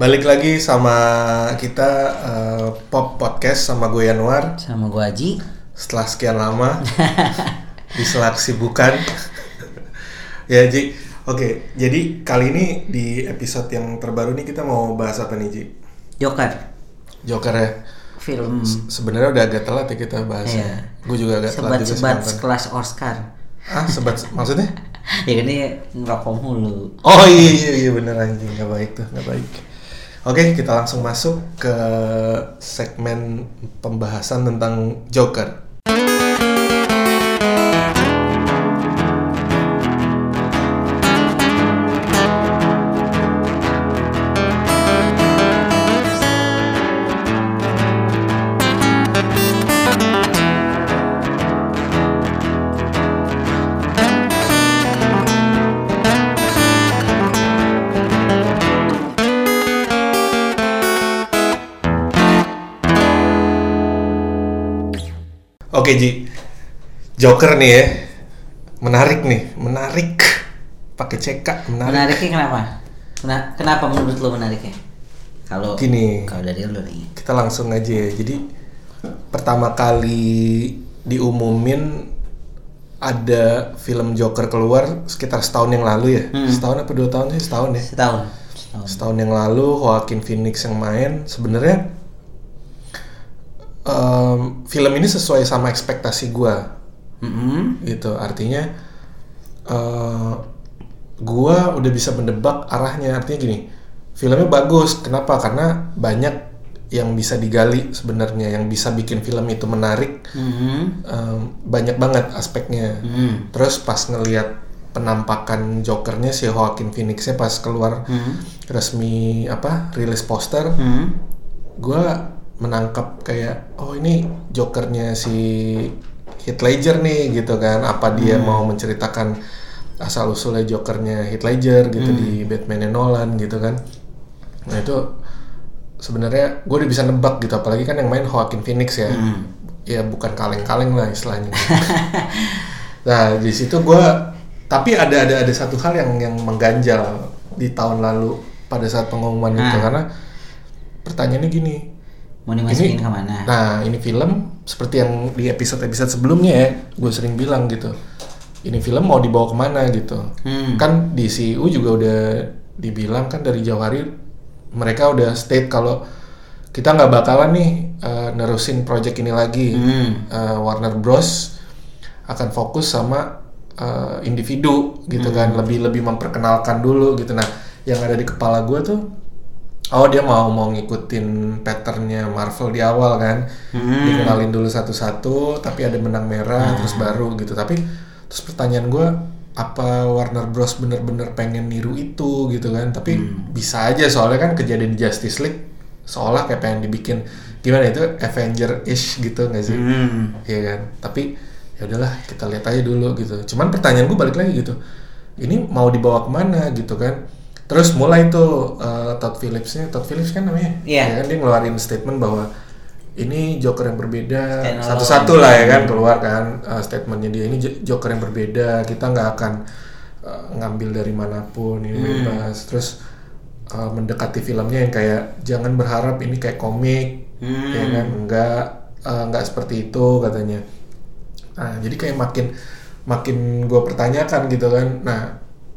Balik lagi sama kita eh, Pop Podcast sama gue Yanuar sama gua Aji. Setelah sekian lama Di sela kesibukan Ya Ji Oke, jadi kali ini di episode yang terbaru nih kita mau bahas apa nih Ji? Joker Joker ya film Sebenarnya udah agak telat ya kita bahasnya Iya. Gue juga agak telat juga nonton. sekelas Oscar. Ah, sebat maksudnya? ya dia ngerokok mulu. Oh iya iya iya bener anjing nggak baik tuh nggak baik. Oke kita langsung masuk ke segmen pembahasan tentang Joker. Oke Ji, Joker nih ya, menarik nih, menarik. Pakai CK, menarik. Menariknya kenapa? Kena- kenapa menurut lo menariknya? Kalau Gini. kalau dari lo nih. Kita langsung aja ya. Jadi pertama kali diumumin ada film Joker keluar sekitar setahun yang lalu ya. Hmm. Setahun apa dua tahun sih? Setahun ya. Setahun. Setahun. Setahun yang lalu Joaquin Phoenix yang main. Sebenarnya em, film ini sesuai sama ekspektasi gua Mm-mm. gitu artinya eh gua udah bisa mendebak arahnya artinya gini filmnya bagus kenapa karena banyak yang bisa digali sebenarnya yang bisa bikin film itu menarik Mhm. Em, banyak banget aspeknya Mhm. terus pas ngelihat penampakan Jokernya si Joaquin Phoenixnya pas keluar Mhm. resmi apa rilis poster Mhm. gua menangkap kayak oh ini jokernya si Heath Ledger nih gitu kan. Apa dia mau menceritakan asal usulnya jokernya Heath Ledger gitu di Batman Nolan gitu kan. Nah itu sebenarnya gue udah bisa nebak gitu apalagi kan yang main Joaquin Phoenix ya. Ya bukan kaleng-kaleng lah istilahnya. Nah di situ gue tapi ada ada ada satu hal yang yang mengganjal di tahun lalu pada saat pengumuman itu. Ah. karena pertanyaannya gini Mau dimasukin ke mana? Nah, ini film seperti yang di episode-episode sebelumnya ya, gue sering bilang gitu. Ini film mau dibawa ke mana gitu. Hmm. Kan di CU juga udah dibilang kan dari jauh hari mereka udah state kalau kita nggak bakalan nih eh, nerusin project ini lagi. Hmm. Eh, Warner Bros akan fokus sama eh, individu gitu kan, lebih lebih memperkenalkan dulu gitu. Nah, yang ada di kepala gue tuh Oh dia mau mau ngikutin patternnya Marvel di awal kan, Hmm. dikenalin dulu satu-satu, tapi ada benang merah terus baru gitu. Tapi terus pertanyaan gue apa Warner Bros bener-bener pengen niru itu gitu kan? Tapi bisa aja soalnya kan kejadian di Justice League seolah kayak pengen dibikin gimana itu Avenger ish gitu nggak sih? Hmm. Iya kan? Tapi ya udahlah kita lihat aja dulu gitu. Cuman pertanyaan gue balik lagi gitu. Ini mau dibawa ke mana gitu kan? Terus mulai tuh eh, Todd Phillips-nya, Todd Phillips kan namanya? Iya. Ya kan? Dia ngeluarin statement bahwa ini Joker yang berbeda. Satu-satu lah ya kan keluar kan eh, statementnya dia. Ini Jo- Joker yang berbeda. Kita nggak akan eh, ngambil dari mana pun ini bebas. Terus eh, mendekati filmnya yang kayak jangan berharap ini kayak komik. Hmm. ya kan? Enggak eh, enggak seperti itu katanya. Nah jadi kayak makin makin gue pertanyakan gitu kan. Nah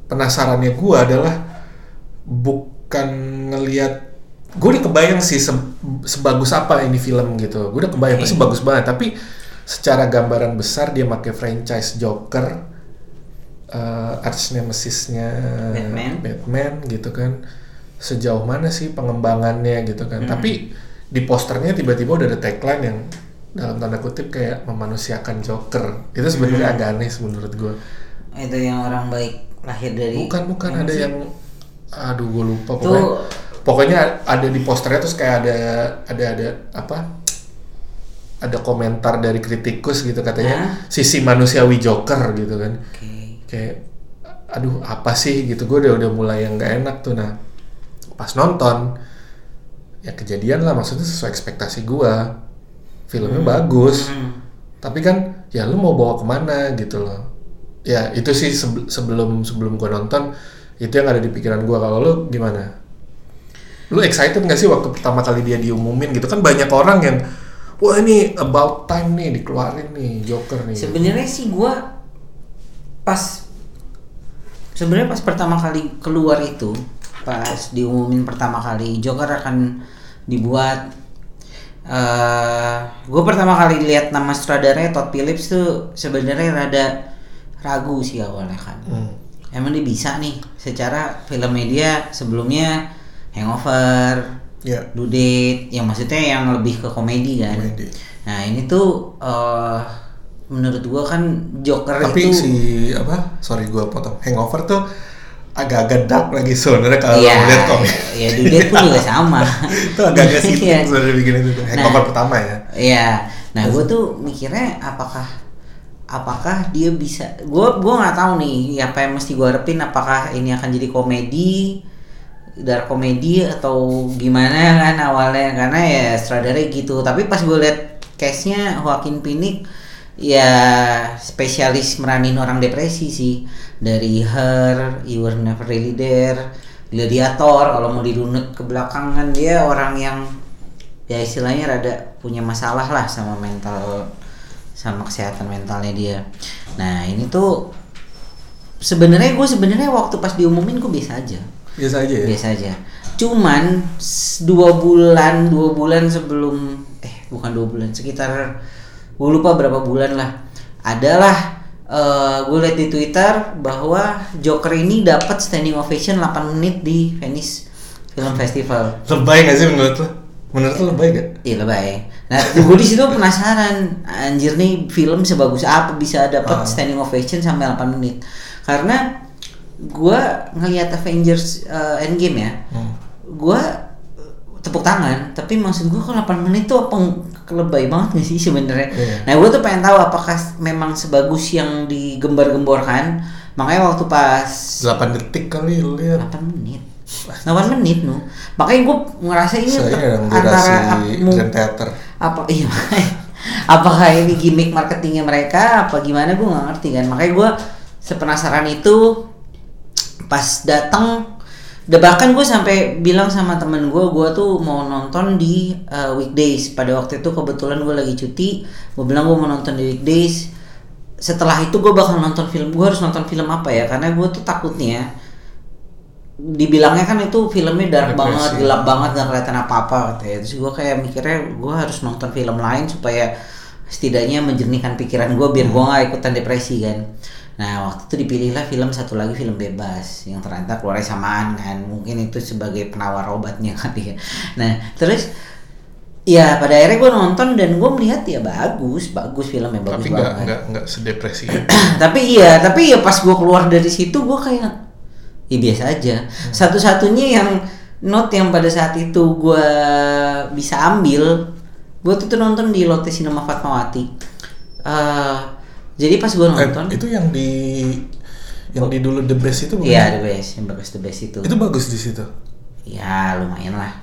penasarannya gue adalah bukan ngelihat gue udah kebayang sih se- sebagus apa ini film gitu. Gue udah kebayang pasti bagus banget. Tapi secara gambaran besar dia pakai franchise Joker eh arch nemesisnya Batman. Batman gitu kan. Sejauh mana sih pengembangannya gitu kan. Tapi di posternya tiba-tiba udah ada tagline yang dalam tanda kutip kayak memanusiakan Joker. Itu sebenarnya agak aneh menurut gue Itu yang orang baik lahir dari bukan bukan. Ada yang aduh gue lupa. Tuh. pokoknya pokoknya ada di posternya terus kayak ada ada ada apa? Ada komentar dari kritikus gitu katanya. Sisi manusiawi Joker gitu kan. Oke. kayak aduh apa sih? Gitu. Gue udah udah mulai yang nggak enak tuh. Nah pas nonton ya kejadian lah. Maksudnya sesuai ekspektasi gue filmnya bagus. Hmm. tapi kan ya lu mau bawa ke mana gitu loh. Ya itu sih sebe- sebelum sebelum gue nonton itu yang ada di pikiran gue kalau lu gimana Lu excited gak sih waktu pertama kali dia diumumin gitu kan banyak orang yang wah ini about time nih dikeluarin nih Joker nih. Sebenarnya sih gua pas sebenarnya pas pertama kali keluar itu pas diumumin pertama kali Joker akan dibuat eh gue pertama kali lihat nama sutradaranya Todd Phillips tuh sebenarnya rada ragu sih awalnya kan Hmm. Emang dia bisa nih secara film media sebelumnya Hangover Ya. Do Date yang maksudnya yang lebih ke komedi kan Komedi. nah ini tuh eh menurut gua kan Joker Tapi itu si apa? Sorry gua potong. Hangover tuh agak-agak dark lagi sebenarnya kalau Iya, ngeliat komik. ya Do Date pun juga sama itu agak-agak situ Iya. sebenarnya bikin itu. Hangover pertama ya. Iya. Nah, gue tuh mikirnya apakah apakah dia bisa gue gue nggak tahu nih apa yang mesti gue harapin apakah ini akan jadi komedi dark komedi atau gimana kan awalnya karena ya sutradara gitu. Tapi pas gue liat case-nya Joaquin Phoenix ya spesialis meranin orang depresi sih. Dari Her, You Were Never Really There, Gladiator kalau mau dirunut ke belakang kan dia orang yang ya istilahnya rada punya masalah lah sama mental sama kesehatan mentalnya dia. Nah ini tuh sebenarnya gue sebenarnya waktu pas diumumin gue biasa aja, Biasa aja ya. biasa aja. Cuman dua bulan dua bulan sebelum eh bukan dua bulan sekitar gue lupa berapa bulan lah adalah gue lihat di Twitter bahwa Joker ini dapat standing ovation 8 menit di Venice Film Festival. Lebay gak sih menurut lo? Menurut lo lebay gak? Iya lebay. Nah, gue di situ penasaran, anjir nih film sebagus apa bisa dapat Ah. standing ovation sampai 8 menit. Karena gue ngelihat Avengers uh, Endgame ya, Hmm. gue tepuk tangan, tapi maksud gue kalau 8 menit tuh apa lebay banget gak sih sebenarnya? Iya. Nah, gue tuh pengen tahu apakah memang sebagus yang digembar-gemborkan. Makanya waktu pas 8 detik kali lihat. 8 menit 8 menit nu makanya gue ngerasa ini Saya antara mu-. Apa iya apakah ini gimmick marketingnya mereka? Apa gimana? Gue nggak ngerti kan? Makanya gue sepenasaran itu pas datang udah bahkan gue sampai bilang sama temen gue gue tuh mau nonton di uh, weekdays. Pada waktu itu kebetulan gue lagi cuti gue bilang gue mau nonton di weekdays. Setelah itu gue bakal nonton film gue harus nonton film apa ya? Karena gue tuh takutnya dibilangnya kan itu filmnya dark Depresi. banget gelap banget nggak kelihatan apa-apa katanya. Terus gue kayak mikirnya gue harus nonton film lain supaya setidaknya menjernihkan pikiran gue biar gue nggak ikutan depresi kan. Nah waktu itu dipilihlah film satu lagi film bebas yang ternyata keluarnya samaan kan. Mungkin itu sebagai penawar obatnya kali ya. Nah terus ya pada akhirnya gue nonton dan gue melihat ya bagus bagus filmnya bagus Tapi banget. nggak nggak sedepresi. tapi iya tapi ya pas gue keluar dari situ gue kayak ya biasa aja satu-satunya yang note yang pada saat itu gue bisa ambil gue tuh, tuh nonton di Lotte Cinema Fatmawati Eh, jadi pas gue Eh, nonton itu yang di yang di dulu the best itu bukan? iya the best yang bagus the best itu Itu bagus di situ. ya lumayan lah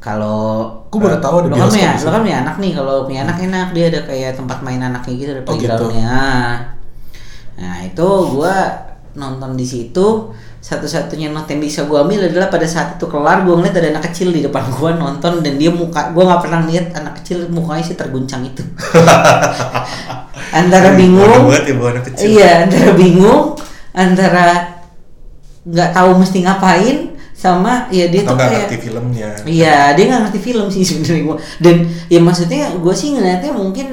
kalau Gua baru tahu ada lo kan bioskop punya situ. lo kan punya anak nih kalau punya anak enak dia ada kayak tempat main anaknya gitu ada Oh, gitu. playgroundnya nah itu gua nonton di situ satu-satunya note yang bisa gua ambil adalah pada saat itu kelar gua ngeliat ada anak kecil di depan gua nonton dan dia muka gua nggak pernah lihat anak kecil mukanya sih terguncang itu antara bingung ya bawa anak kecil. Iya, antara bingung, antara nggak tahu mesti ngapain, sama ya dia Atau tuh kayak ngerti filmnya. Iya, dia nggak ngerti film sih sebenarnya gua. Dan ya maksudnya gue sih ngeliatnya mungkin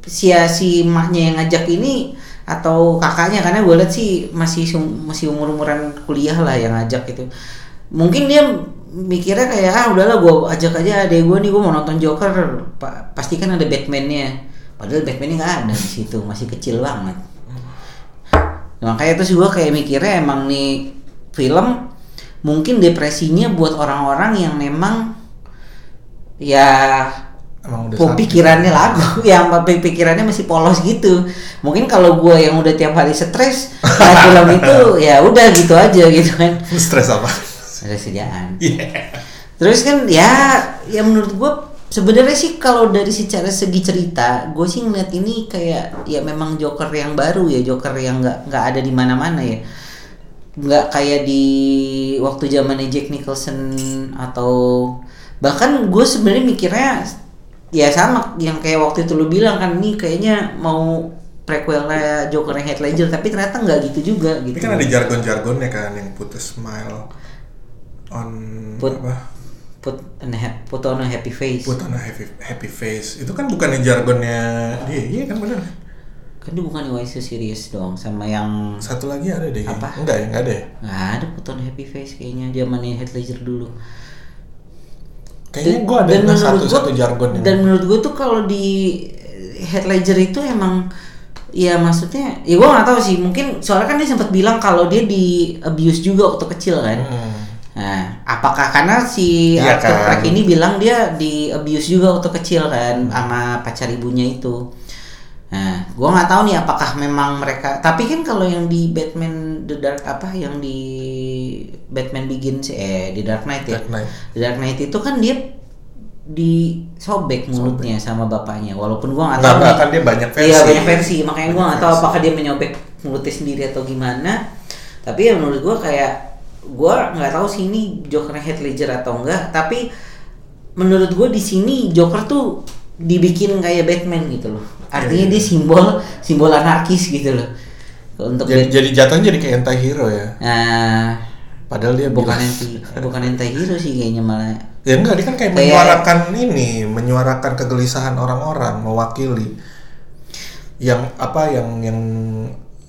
si si emaknya yang ngajak ini atau kakaknya karena gue lihat sih masih masih umur umuran kuliah lah yang ngajak itu. Mungkin dia mikirnya kayak ah udahlah gue ajak aja adek gue nih gue mau nonton Joker. Pa- pasti kan ada Batman-nya. Padahal Batman-nya nggak ada di situ masih kecil banget. Nah, makanya terus gue kayak mikirnya emang nih film mungkin depresinya buat orang-orang yang memang ya Emang udah pikirannya lagu yang pi- pikirannya masih polos gitu. Mungkin kalau gue yang udah tiap hari stres lihat film itu ya udah gitu aja gitu kan. Stres apa? ada sediaan. Iya. terus kan ya ya menurut gue sebenarnya sih kalau dari secara segi cerita gue sih ngeliat ini kayak ya memang Joker yang baru ya Joker yang nggak nggak ada di mana-mana ya. Nggak kayak di waktu zamannya Jack Nicholson atau bahkan gue sebenarnya mikirnya ya sama yang kayak waktu itu lu bilang kan ini kayaknya mau prequelnya Jokernya Heath Ledger tapi ternyata nggak gitu juga gitu. Tapi kan ada jargon-jargonnya kan yang put a smile on Put- apa? put an ha- put on a happy face. Put on a happy, happy face. Itu kan bukannya jargonnya dia, iya kan benar. Kan dia bukan Why So Serious dong sama yang Satu lagi ada deh. Apa? Enggak ya, enggak ada ya. nggak ada put on a happy face kayaknya zamannya Heath Ledger dulu. Kayaknya gua ada dan menurut satu gua- satu jargon yang Dan menurut gue tuh kalau di Heath Ledger itu emang ya maksudnya ya gue nggak tahu sih mungkin soalnya kan dia sempat bilang kalau dia di abuse juga waktu kecil kan. Hmm. Nah, apakah karena si Iya Arthur kan. Fleck ini bilang dia di abuse juga waktu kecil kan sama pacar ibunya itu. Gua nggak tahu nih apakah memang mereka. Tapi kan kalau yang di Batman The Dark apa yang di Batman Begins eh di Dark Knight ya. Dark Knight. The Dark Knight itu kan dia disobek mulutnya sama bapaknya. Walaupun gua nggak tahu nggak, kan dia banyak versi. Iya banyak versi, makanya gua Banyak nggak tahu apakah dia menyobek mulutnya sendiri atau gimana. Tapi ya menurut gua kayak gua nggak tahu sih ini Joker Heath Ledger atau enggak. Tapi menurut gua di sini Joker tuh dibikin kayak Batman gitu loh. Artinya Iya, dia simbol simbol anarkis gitu loh. Untuk Jadi, jadi jatuhnya jadi kayak anti hero ya. Nah, Padahal dia bukan bilang- anti bukan anti hero sih kayaknya malah. Ya enggak, dia kan kayak, Kayak- menyuarakan ini, menyuarakan kegelisahan orang-orang, mewakili. Yang apa yang yang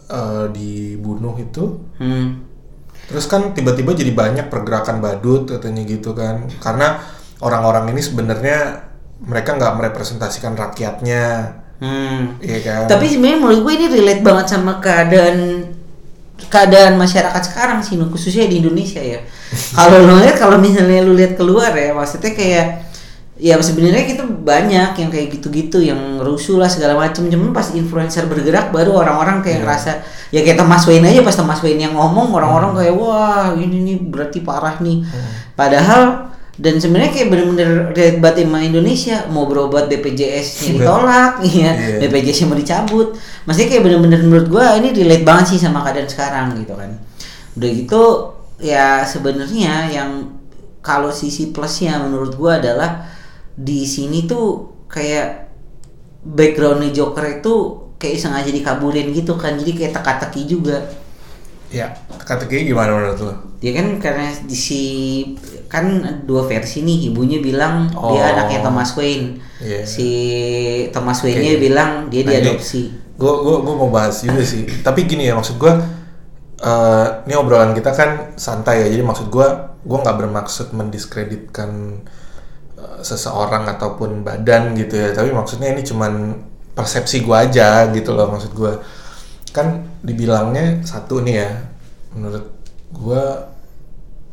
eh, dibunuh itu Hmm. Terus kan tiba-tiba jadi banyak pergerakan badut katanya gitu kan. Karena orang-orang ini sebenarnya mereka nggak merepresentasikan rakyatnya, Hmm. iya kan? Tapi sebenarnya menurut gue ini relate banget sama keadaan keadaan masyarakat sekarang sih, khususnya di Indonesia ya. kalau lu lihat kalau misalnya lu lihat keluar ya, maksudnya kayak ya sebenarnya kita banyak yang kayak gitu-gitu yang rusuh lah segala macam cuman pas influencer bergerak baru orang-orang kayak Iya. ngerasa ya kayak Thomas Wayne aja pas Thomas Wayne yang ngomong orang-orang kayak wah ini nih berarti parah nih padahal dan sebenarnya kayak bener-bener relate banget sama Indonesia. Mau berobat BPJS nya ditolak iya. Iya. BPJS nya mau dicabut. Maksudnya kayak bener-bener menurut gua ini relate banget sih sama keadaan sekarang gitu kan. Udah gitu ya sebenarnya yang kalau sisi plusnya menurut gua adalah di sini tuh kayak backgroundnya Joker itu kayak sengaja dikabulin gitu kan. Jadi kayak teka-teki juga. Ya, teka-teki gimana menurut lo? dia kan karena di si kan dua versi nih ibunya bilang Oh. dia anaknya Thomas Wayne Iya. si Thomas Wayne nya Oke. bilang dia Nah, diadopsi Gue gua, gua mau bahas juga sih. Tapi gini ya maksud gue, eh ini obrolan kita kan santai ya. Jadi maksud gue, gue nggak bermaksud mendiskreditkan eh, seseorang ataupun badan gitu ya. Tapi maksudnya ini cuman persepsi gue aja gitu loh maksud gue. Kan dibilangnya satu nih ya. Menurut gue,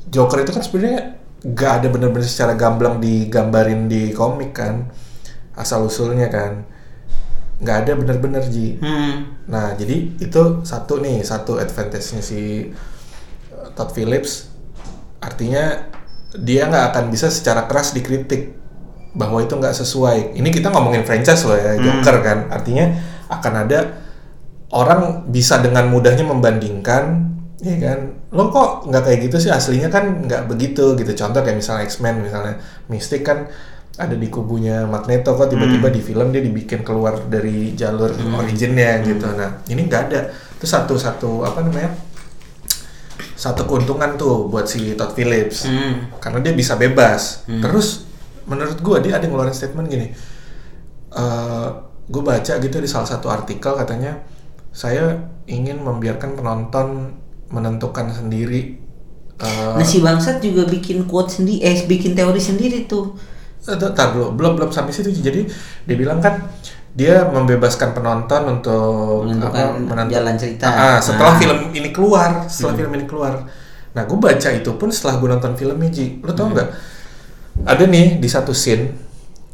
Joker itu kan sebenarnya nggak ada bener-bener secara gamblang digambarin di komik kan. Asal usulnya kan nggak ada bener-bener ji hmm. Nah, jadi itu satu nih, satu advantage-nya si uh, Todd Phillips. Artinya dia nggak akan bisa secara keras dikritik bahwa itu nggak sesuai. Ini kita ngomongin franchise loh ya, Joker kan. Artinya akan ada orang bisa dengan mudahnya membandingkan, ya kan? Lo kok nggak kayak gitu sih aslinya kan nggak begitu gitu. Contoh kayak misalnya X-Men misalnya, Mystic kan ada di kubunya Magneto kok tiba-tiba di film dia dibikin keluar dari jalur originnya gitu. Nah ini nggak ada. Itu satu-satu apa namanya? Satu keuntungan tuh buat si Todd Phillips Hmm. karena dia bisa bebas. Terus menurut gua dia ada ngeluarin statement gini. eh gue baca gitu di salah satu artikel katanya saya ingin membiarkan penonton menentukan sendiri. eh, nah si bangsat juga bikin quote sendiri eh bikin teori sendiri tuh Ntar dulu, belum belum sampai situ. Jadi dia bilang kan dia membebaskan penonton untuk Menentukan menentu- jalan cerita. Ah, setelah Ah. film ini keluar, setelah film ini keluar. Nah, gue baca itu pun setelah gue nonton filmnya, Ji. Lo tau nggak? Ada nih di satu scene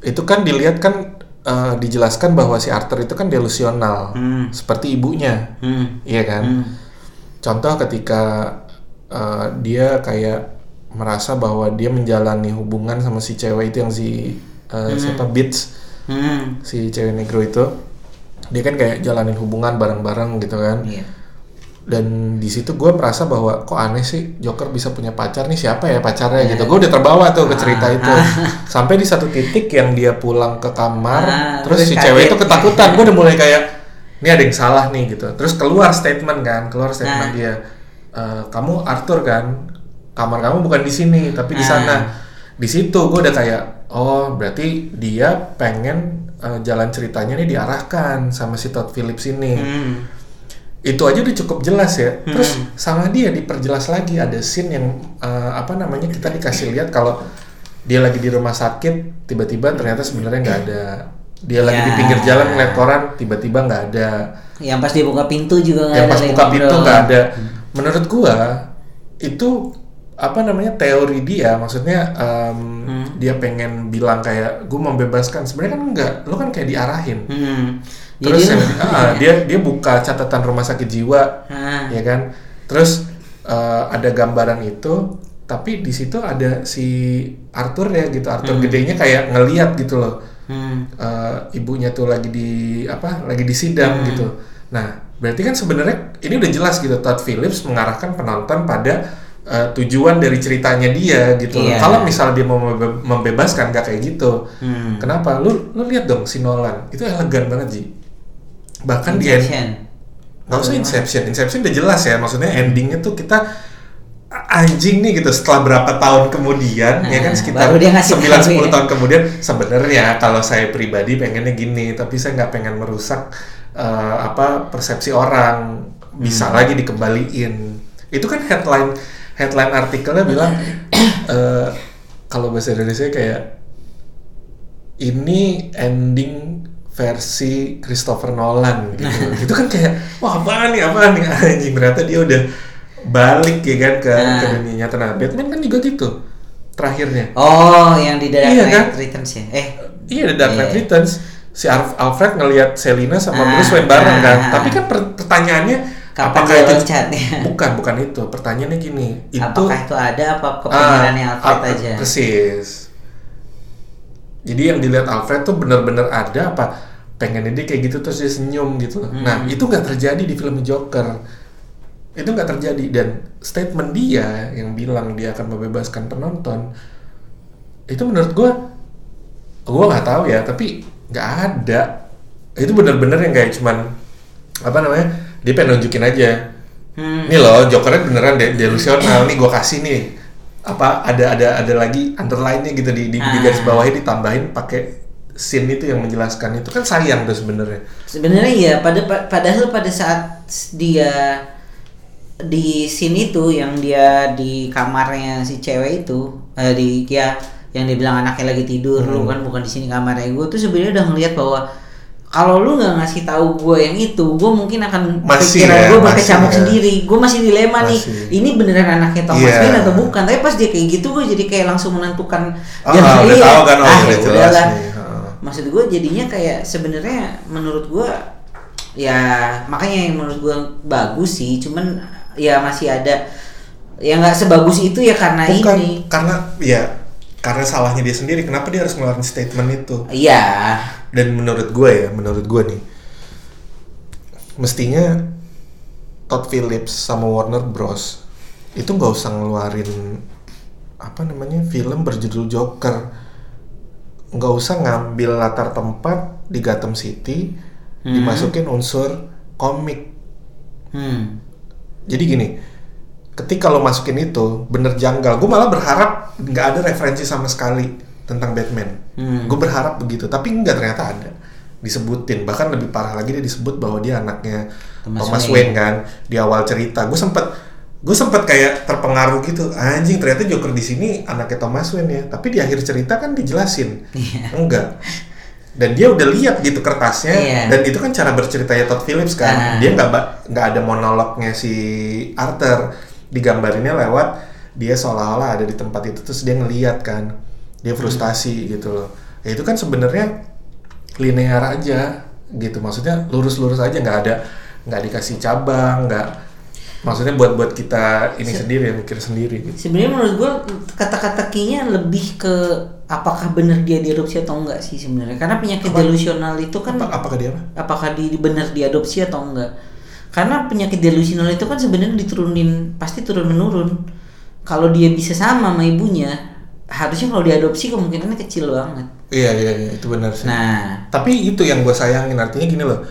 itu kan dilihat kan eh, dijelaskan bahwa si Arthur itu kan delusional, Hmm. seperti ibunya, hmm. iya kan? Hmm. Contoh ketika uh, dia kayak merasa bahwa dia menjalani hubungan sama si cewek itu yang si uh, siapa? Beats, Hmm. si cewek negro itu, dia kan kayak jalanin hubungan bareng-bareng gitu kan. Iya. dan di situ gue merasa bahwa kok aneh sih Joker bisa punya pacar nih siapa ya pacarnya gitu. Gue udah terbawa tuh ke cerita itu. Sampai di satu titik yang dia pulang ke kamar Ah, terus terus si cewek itu kaget. ketakutan. Gue udah mulai kayak ini ada yang salah nih gitu terus keluar statement kan keluar statement Nah. dia "Eh, kamu Arthur kan kamar kamu bukan di sini tapi di sana di situ gue udah kayak oh berarti dia pengen eh, jalan ceritanya nih diarahkan sama si Todd Phillips ini Hmm. itu aja udah cukup jelas ya. Terus sama dia diperjelas lagi ada scene yang eh, apa namanya kita dikasih lihat kalau dia lagi di rumah sakit tiba-tiba ternyata sebenarnya nggak ada. Dia lagi di Ya. pinggir jalan ngeliat koran tiba-tiba nggak ada. Yang pas dia buka pintu juga nggak Yang ada pas lagi buka pintu ngobrol. nggak ada. Menurut gua itu apa namanya teori dia maksudnya em, Hmm. dia pengen bilang kayak gue membebaskan sebenarnya kan enggak lo kan kayak diarahin Hmm. terus Jadi yang, ah, dia dia buka catatan rumah sakit jiwa Ah. ya kan terus eh, ada gambaran itu tapi di situ ada si Arthur ya gitu Arthur gedenya kayak ngeliat gitu loh Hmm. Eh, ibunya tuh lagi di apa lagi di sidang gitu nah berarti kan sebenarnya ini udah jelas gitu Todd Phillips mengarahkan penonton pada eh, tujuan dari ceritanya dia gitu loh. Iya. kalau misal dia mau membe- membebaskan gak kayak gitu Hmm. kenapa lu lu lihat dong si Nolan itu elegan banget Ji bahkan Inception. nggak usah Inception Inception udah jelas ya maksudnya endingnya tuh kita anjing nih gitu setelah berapa tahun kemudian ya kan Nah, sekitar baru dia ngasih 9 tahu 10 ya. tahun kemudian sebenarnya kalau saya pribadi pengennya gini tapi saya nggak pengen merusak eh, apa persepsi orang bisa Hmm. lagi dikembaliin itu kan headline headline artikelnya bilang eh, kalau bahasa Indonesia kayak ini ending versi Christopher Nolan gitu. itu kan kayak wah apaan nih apaan nih anjing ternyata dia udah balik ya kan ke, Nah. ke dunia nyata. Nah, Batman kan juga gitu terakhirnya. Oh, yang di Dark Iya, Knight kan? Returns ya? Eh, Iya, The Dark Knight Iya. Returns. Si Alf- Alfred ngelihat Selina sama Ah, Bruce Wayne bareng kan. ah, Tapi kan per- pertanyaannya Kapan apakah itu loncat ya? bukan bukan itu. Pertanyaannya gini, itu apakah itu ada apa kepikirannya Ah, Alfred ah, aja? Persis. Jadi yang dilihat Alfred tuh bener-bener ada apa pengen dia kayak gitu terus dia senyum gitu. Hmm. Nah itu nggak terjadi di film Joker. Itu nggak terjadi. Dan statement dia yang bilang dia akan membebaskan penonton itu menurut gua gua nggak tahu ya tapi nggak ada. Itu bener-bener yang kayak cuman apa namanya dia pengen nunjukin aja. Hmm. ini loh Jokernya beneran de delusional nih gue kasih nih. Apa ada ada ada lagi underline-nya gitu di di, di garis Ah. bawahnya ditambahin pakai scene itu yang menjelaskan itu. Kan sayang tuh sebenarnya. Sebenarnya ya pada pa- padahal pada saat dia di sini tuh yang dia di kamarnya si cewek itu eh, di ya yang dia bilang anaknya lagi tidur lu Hmm. kan bukan di sini kamarnya gue tuh sebenarnya udah ngeliat bahwa kalau lu nggak ngasih tahu gue yang itu gue mungkin akan Masih pikiran ya, gue berkecamuk ya. sendiri gue masih dilema nih Masih. ini beneran anaknya Thomas Iya. Wayne atau bukan tapi pas dia kayak gitu gue jadi kayak langsung menentukan ah Dan udah iya, tahu kan oh ah, udah ya jelas nih Heeh. maksud gue jadinya kayak sebenarnya menurut gue ya makanya yang menurut gue bagus sih cuman ya masih ada. Ya nggak sebagus itu ya karena bukan ini. karena ya karena salahnya dia sendiri. Kenapa dia harus ngeluarin statement itu? Iya. Dan menurut gue ya menurut gue nih mestinya Todd Phillips sama Warner Bros. itu nggak usah ngeluarin apa namanya film berjudul Joker. Nggak usah ngambil latar tempat di Gotham City Hmm. dimasukin unsur komik. Hmm. Jadi gini ketika lo masukin itu bener janggal gue malah berharap nggak ada referensi sama sekali tentang Batman Hmm. gue berharap begitu tapi nggak ternyata ada disebutin bahkan lebih parah lagi dia disebut bahwa dia anaknya Thomas Thomas, Wayne. Wayne. kan di awal cerita gue sempet gue sempet kayak terpengaruh gitu anjing ternyata Joker di sini anaknya Thomas Wayne ya tapi di akhir cerita kan dijelasin Iya. enggak dan dia udah lihat gitu kertasnya Iya. dan itu kan cara berceritanya Todd Phillips kan? Ah. dia nggak nggak ada monolognya si Arthur. Digambarinnya lewat dia seolah-olah ada di tempat itu terus dia ngeliat kan? Dia frustasi gitu loh. Ya itu kan sebenarnya linear aja gitu. Maksudnya lurus-lurus aja nggak ada nggak dikasih cabang nggak maksudnya buat buat kita ini sendiri yang mikir sendiri gitu. sebenarnya menurut gue kata-kata kinya lebih ke apakah benar dia diadopsi atau enggak sih sebenarnya karena penyakit Apa? delusional itu kan apa apakah dia apa apakah di benar diadopsi atau enggak karena penyakit delusional itu kan sebenarnya diturunin pasti turun menurun kalau dia bisa sama sama ibunya harusnya kalau diadopsi kemungkinannya kecil banget Iya iya iya itu benar sih. nah Tapi itu yang gue sayangin artinya gini loh.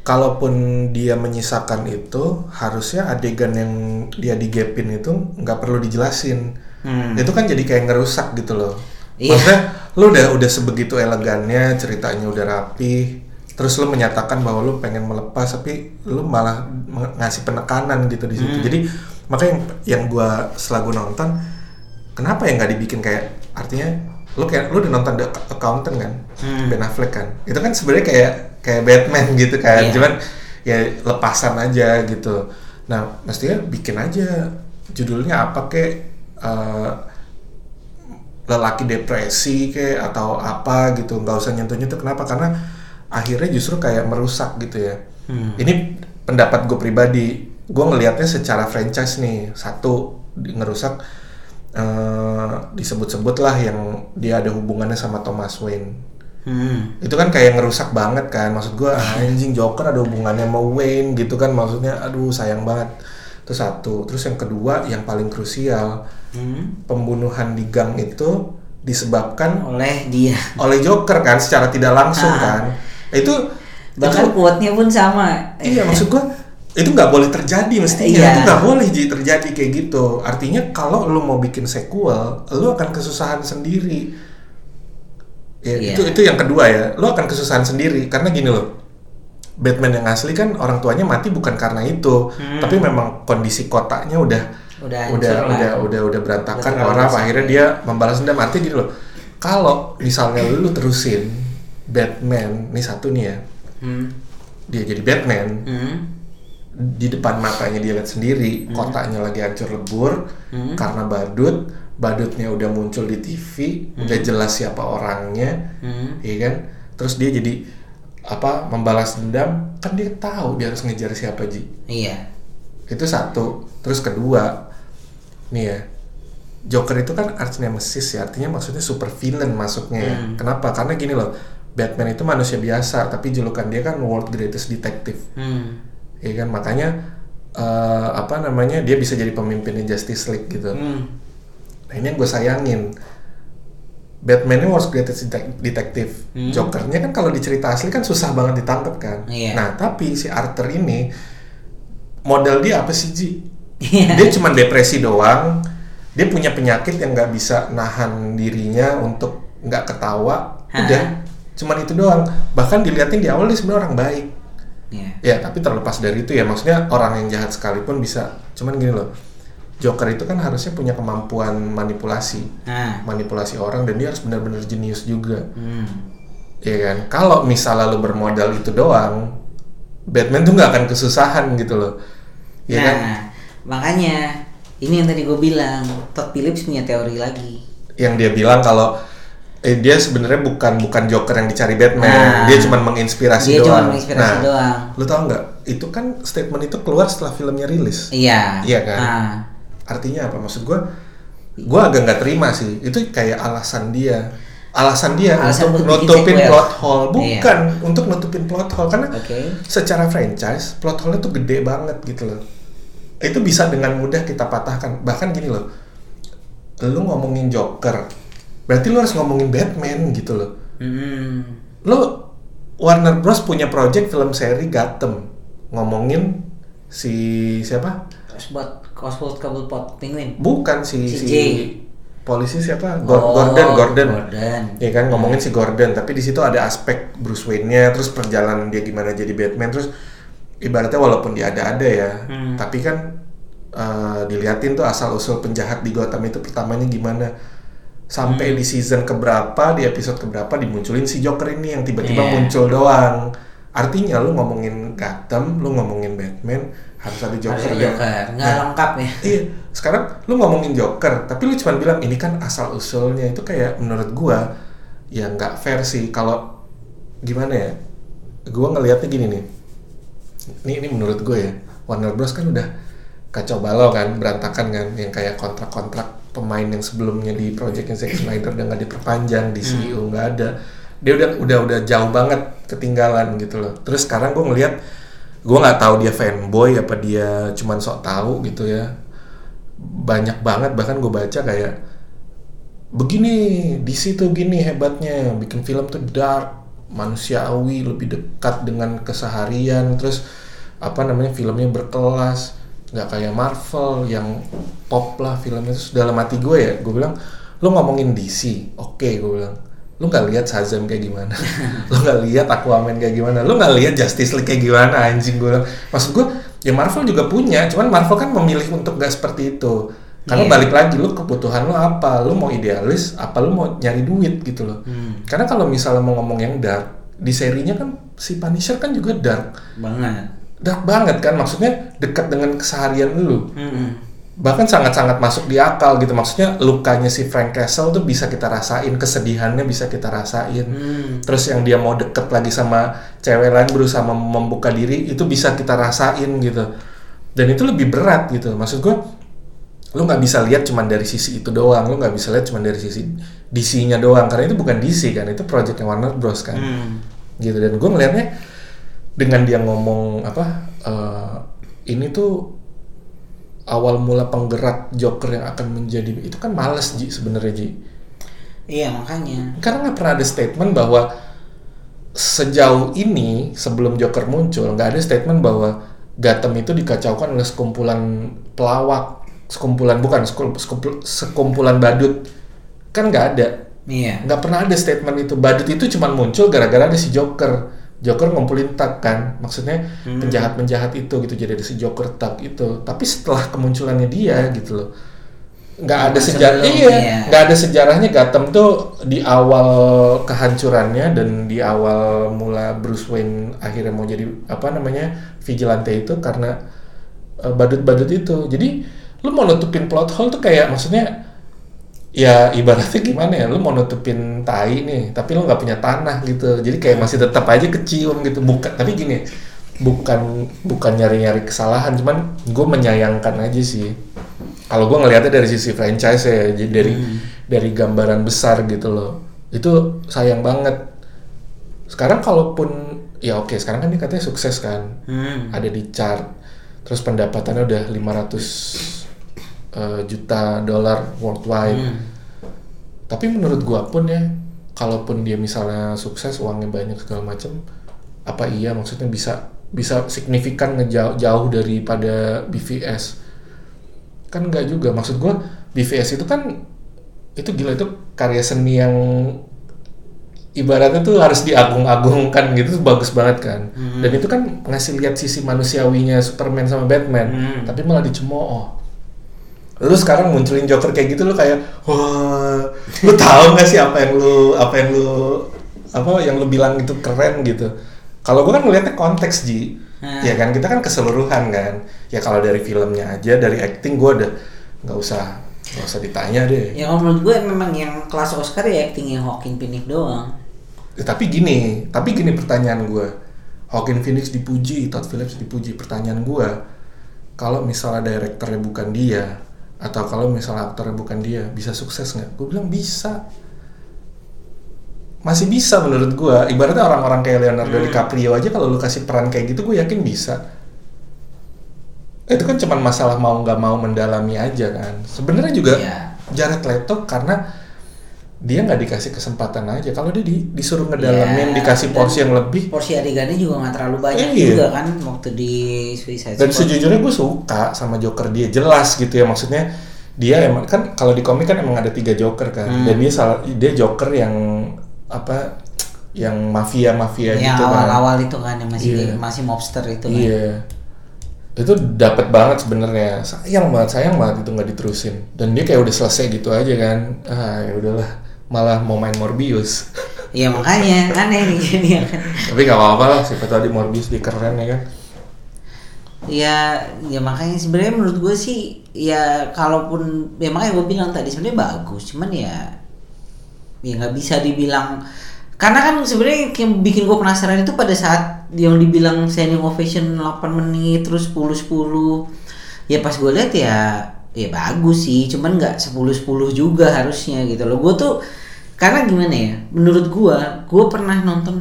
Kalaupun dia menyisakan itu, harusnya adegan yang dia digepin itu nggak perlu dijelasin. Hmm. Itu kan jadi kayak ngerusak gitu loh. Iya. Maksudnya lu udah udah sebegitu elegannya, ceritanya udah rapi, terus lu menyatakan bahwa lu pengen melepas, tapi lu malah ngasih penekanan gitu di situ. Hmm. Jadi makanya yang, yang gue selagu nonton, kenapa ya nggak dibikin kayak artinya lu kayak lu udah nonton The Accountant kan, Hmm. Ben Affleck kan, itu kan sebenarnya kayak kayak Batman gitu kan, Iya. cuman ya lepasan aja gitu. Nah mestinya bikin aja judulnya apa kek eh, lelaki depresi kayak atau apa gitu, nggak usah nyentuh nyentuh. Kenapa? Karena akhirnya justru kayak merusak gitu ya. Hmm. Ini pendapat gue pribadi, gue ngelihatnya secara franchise nih satu ngerusak eh, disebut-sebut lah yang dia ada hubungannya sama Thomas Wayne Hmm. itu kan kayak ngerusak banget kan. Maksud gua anjing Joker ada hubungannya sama Wayne gitu kan maksudnya. Aduh sayang banget. Itu satu. Terus yang kedua yang paling krusial Hmm. pembunuhan di gang itu disebabkan oleh dia. oleh Joker kan secara tidak langsung Ah. kan. Itu bahkan quote-nya pun sama. Iya maksud gua itu nggak boleh terjadi mestinya. Iya. itu nggak boleh Ji, terjadi kayak gitu. Artinya kalau lu mau bikin sequel lu akan kesusahan sendiri ya, Iya. itu itu yang kedua ya lu akan kesusahan sendiri karena gini loh Batman yang asli kan orang tuanya mati bukan karena itu Hmm. tapi memang kondisi kotanya udah udah udah lah. udah udah udah berantakan Udah orang akhirnya dia membalas dendam artinya gini loh kalau misalnya lu terusin Batman nih satu nih ya Hmm. dia jadi Batman Hmm. di depan matanya dia lihat sendiri kotanya lagi hancur lebur Hmm. karena badut badutnya udah muncul di TV udah jelas siapa orangnya Hmm. ya kan? Terus dia jadi apa membalas dendam kan dia tahu dia harus ngejar siapa Ji. Iya. Itu satu. Terus kedua nih ya Joker itu kan arch nemesis ya artinya maksudnya super villain masuknya ya. Hmm. kenapa? Karena gini loh Batman itu manusia biasa tapi julukan dia kan world greatest detective. Hmm. ya kan? Makanya eh, apa namanya dia bisa jadi pemimpinnya Justice League gitu. Hmm. Nah ini yang gue sayangin Batman ini world's greatest detec- detective Hmm. Jokernya kan kalau di cerita asli kan susah banget ditangkap kan Iya. nah tapi si Arthur ini model dia apa sih Ji Iya. dia cuma depresi doang dia punya penyakit yang nggak bisa nahan dirinya untuk nggak ketawa Hah? udah cuman itu doang bahkan dilihatin di awal dia sebenarnya orang baik Iya. Ya, tapi terlepas dari itu ya, maksudnya orang yang jahat sekalipun bisa. Cuman gini loh, Joker itu kan harusnya punya kemampuan manipulasi, nah manipulasi orang dan dia harus benar-benar jenius juga, hmm. ya kan? Kalau misalnya lo bermodal itu doang, Batman tuh nggak akan kesusahan gitu loh, ya nah kan? makanya ini yang tadi gue bilang Todd Phillips punya teori lagi Yang dia bilang kalau eh dia sebenarnya bukan bukan Joker yang dicari Batman, Nah. dia cuma menginspirasi Dia cuma doang. menginspirasi nah, doang. Lo tau nggak? Itu kan statement itu keluar setelah filmnya rilis. iya Iya kan? Nah, artinya apa? Maksud gue gue agak nggak terima sih. Itu kayak alasan dia. Alasan dia Alasan untuk nutupin sequel. plot hole. Iya. bukan untuk nutupin plot hole. Karena Oke. secara franchise plot hole itu gede banget gitu loh. Itu bisa dengan mudah kita patahkan. Bahkan gini loh lu ngomongin Joker berarti lu harus ngomongin Batman gitu loh. Hmm. lu Warner Bros punya project film seri Gotham. Ngomongin si siapa? Oswald Oswald Cobblepot Penguin Bukan si Si si, polisi siapa? Gor- Oh, Gordon, Gordon. Gordon. Ya kan ngomongin si Gordon, tapi di situ ada aspek Bruce Wayne-nya, terus perjalanan dia gimana jadi Batman, terus ibaratnya walaupun dia ada-ada ya, Hmm. tapi kan eh, diliatin tuh asal usul penjahat di Gotham itu pertamanya gimana. Sampai Hmm. di season keberapa, di episode keberapa dimunculin si Joker ini yang tiba-tiba Iya. muncul doang. Artinya lu ngomongin Gotham, lu ngomongin Batman, harus ada Joker. Harus ada ya. Joker nggak Nah, lengkap ya Iya, sekarang lu ngomongin Joker, tapi lu cuma bilang ini kan asal usulnya itu kayak menurut gua ya nggak fair sih kalau gimana ya? Gua ngelihatnya gini nih. Ini ini menurut gue ya, Warner Bros kan udah kacau balau kan, berantakan kan, yang kayak kontrak-kontrak pemain yang sebelumnya di projectnya Zack Snyder udah nggak diperpanjang, di CEO nggak ada. Dia udah udah udah jauh banget ketinggalan gitu loh. Terus sekarang gue ngelihat gue nggak tahu dia fanboy apa dia cuman sok tahu gitu ya. Banyak banget bahkan gue baca kayak begini DC tuh gini hebatnya bikin film tuh dark manusiawi lebih dekat dengan keseharian terus apa namanya filmnya berkelas nggak kayak Marvel yang pop lah filmnya. Terus dalam hati gue ya gue bilang lu ngomongin DC oke okay, gue bilang lu nggak lihat Shazam kayak gimana? Lu nggak lihat Aquaman kayak gimana? Lu nggak lihat Justice League kayak gimana anjing gue maksud gue ya Marvel juga punya cuman Marvel kan memilih untuk gak seperti itu. Karena Iya. balik lagi lu kebutuhan lu apa? Lu mau idealis apa lu mau nyari duit gitu loh. Hmm. karena kalau misalnya mau ngomong yang dark di serinya kan si Punisher kan juga dark. Banget. Dark banget kan? Maksudnya dekat dengan keseharian lu. Mm-mm. Bahkan sangat-sangat masuk di akal gitu. Maksudnya lukanya si Frank Castle tuh bisa kita rasain kesedihannya bisa kita rasain. Hmm. terus yang dia mau deket lagi sama cewek lain berusaha mem- membuka diri itu bisa kita rasain gitu. Dan itu lebih berat gitu. Maksud gue lu nggak bisa lihat cuman dari sisi itu doang. Lu nggak bisa lihat cuman dari sisi DC-nya doang. Karena itu bukan DC kan itu projectnya Warner Bros kan. Hmm. gitu. Dan gue ngelihatnya dengan dia ngomong apa eh, ini tuh awal mula penggerak Joker yang akan menjadi itu kan males Ji sebenarnya Ji. Iya makanya. Karena nggak pernah ada statement bahwa sejauh ini sebelum Joker muncul nggak ada statement bahwa Gotham itu dikacaukan oleh sekumpulan pelawak sekumpulan bukan sekum- sekumpul- sekumpulan badut. Kan nggak ada. Iya. Nggak pernah ada statement itu. Badut itu cuma muncul gara-gara ada si Joker Joker ngumpulin tag kan maksudnya penjahat-penjahat itu gitu jadi ada si Joker tag itu. Tapi setelah kemunculannya dia gitu loh nggak ada sejarah iya iya. nggak ada sejarahnya. Gotham tuh di awal kehancurannya dan di awal mula Bruce Wayne akhirnya mau jadi apa namanya vigilante itu karena eh, badut-badut itu. Jadi lu mau nutupin plot hole tuh kayak maksudnya ya ibaratnya gimana ya? Lu mau nutupin tai nih tapi lu nggak punya tanah gitu. Jadi kayak masih tetap aja kecium gitu. Bukan tapi gini bukan bukan nyari-nyari kesalahan. Cuman gue menyayangkan aja sih. Kalau gue ngelihatnya dari sisi franchise ya jadi dari dari gambaran besar gitu loh. Itu sayang banget. Sekarang kalaupun ya oke sekarang kan dia katanya sukses kan. Hmm. ada di chart. Terus pendapatannya udah 500 eh, juta dolar worldwide. Hmm. tapi menurut gua pun ya kalaupun dia misalnya sukses uangnya banyak segala macem apa iya maksudnya bisa bisa signifikan ngejauh jauh daripada BVS kan enggak juga. Maksud gua BVS itu kan itu gila itu karya seni yang ibaratnya tuh harus diagung-agungkan gitu bagus banget kan. Dan itu kan ngasih lihat sisi manusiawinya Superman sama Batman Hmm. tapi malah dicemooh lu sekarang munculin Joker kayak gitu lu kayak wah lu tahu nggak sih apa yang lu apa yang lu apa yang lu bilang itu keren gitu kalau gua kan ngeliatnya konteks ji Hmm. ya kan kita kan keseluruhan kan ya kalau dari filmnya aja dari acting gua udah nggak usah nggak usah ditanya deh Ya kalau menurut gue memang yang kelas Oscar ya actingnya Joaquin Phoenix doang. Ya, tapi gini, tapi gini pertanyaan gue. Joaquin Phoenix dipuji, Todd Phillips dipuji. Pertanyaan gue, kalau misalnya direkturnya bukan dia, atau kalau misalnya aktornya bukan dia, bisa sukses nggak? Gue bilang bisa. Masih bisa menurut gue. Ibaratnya orang-orang kayak Leonardo DiCaprio aja kalau lu kasih peran kayak gitu, gue yakin bisa. Itu kan cuma masalah mau nggak mau mendalami aja kan. Sebenarnya juga Iya. Jared Leto karena dia nggak dikasih kesempatan aja. Kalau dia di- disuruh ngedalamin, Iya, dikasih dan porsi yang lebih. Porsi adegannya juga nggak terlalu banyak Iya. juga kan waktu di Suicide Dan Squad. sejujurnya gue suka sama Joker dia jelas gitu ya maksudnya dia emang kan kalau di komik kan emang ada tiga Joker kan Hmm. dan dia salah dia Joker yang apa yang mafia mafia yang gitu kan. awal-awal itu kan yang masih Iya. masih mobster itu kan. Iya. Itu dapat banget sebenarnya. Sayang banget, sayang banget itu nggak diterusin. Dan dia kayak udah selesai gitu aja kan. Ah, ya udahlah. Malah mau main Morbius. Iya makanya aneh nih jadi kan. Tapi gak apa-apa lah, siapa tahu di Morbius dia keren ya kan. Ya, ya makanya sebenarnya menurut gue sih ya kalaupun ya makanya gue bilang tadi sebenarnya bagus, cuman ya ya nggak bisa dibilang karena kan sebenarnya yang bikin gue penasaran itu pada saat yang dibilang standing ovation 8 menit terus 10 10 ya pas gue lihat ya ya bagus sih cuman nggak 10 10 juga harusnya gitu loh gue tuh karena gimana ya menurut gue gue pernah nonton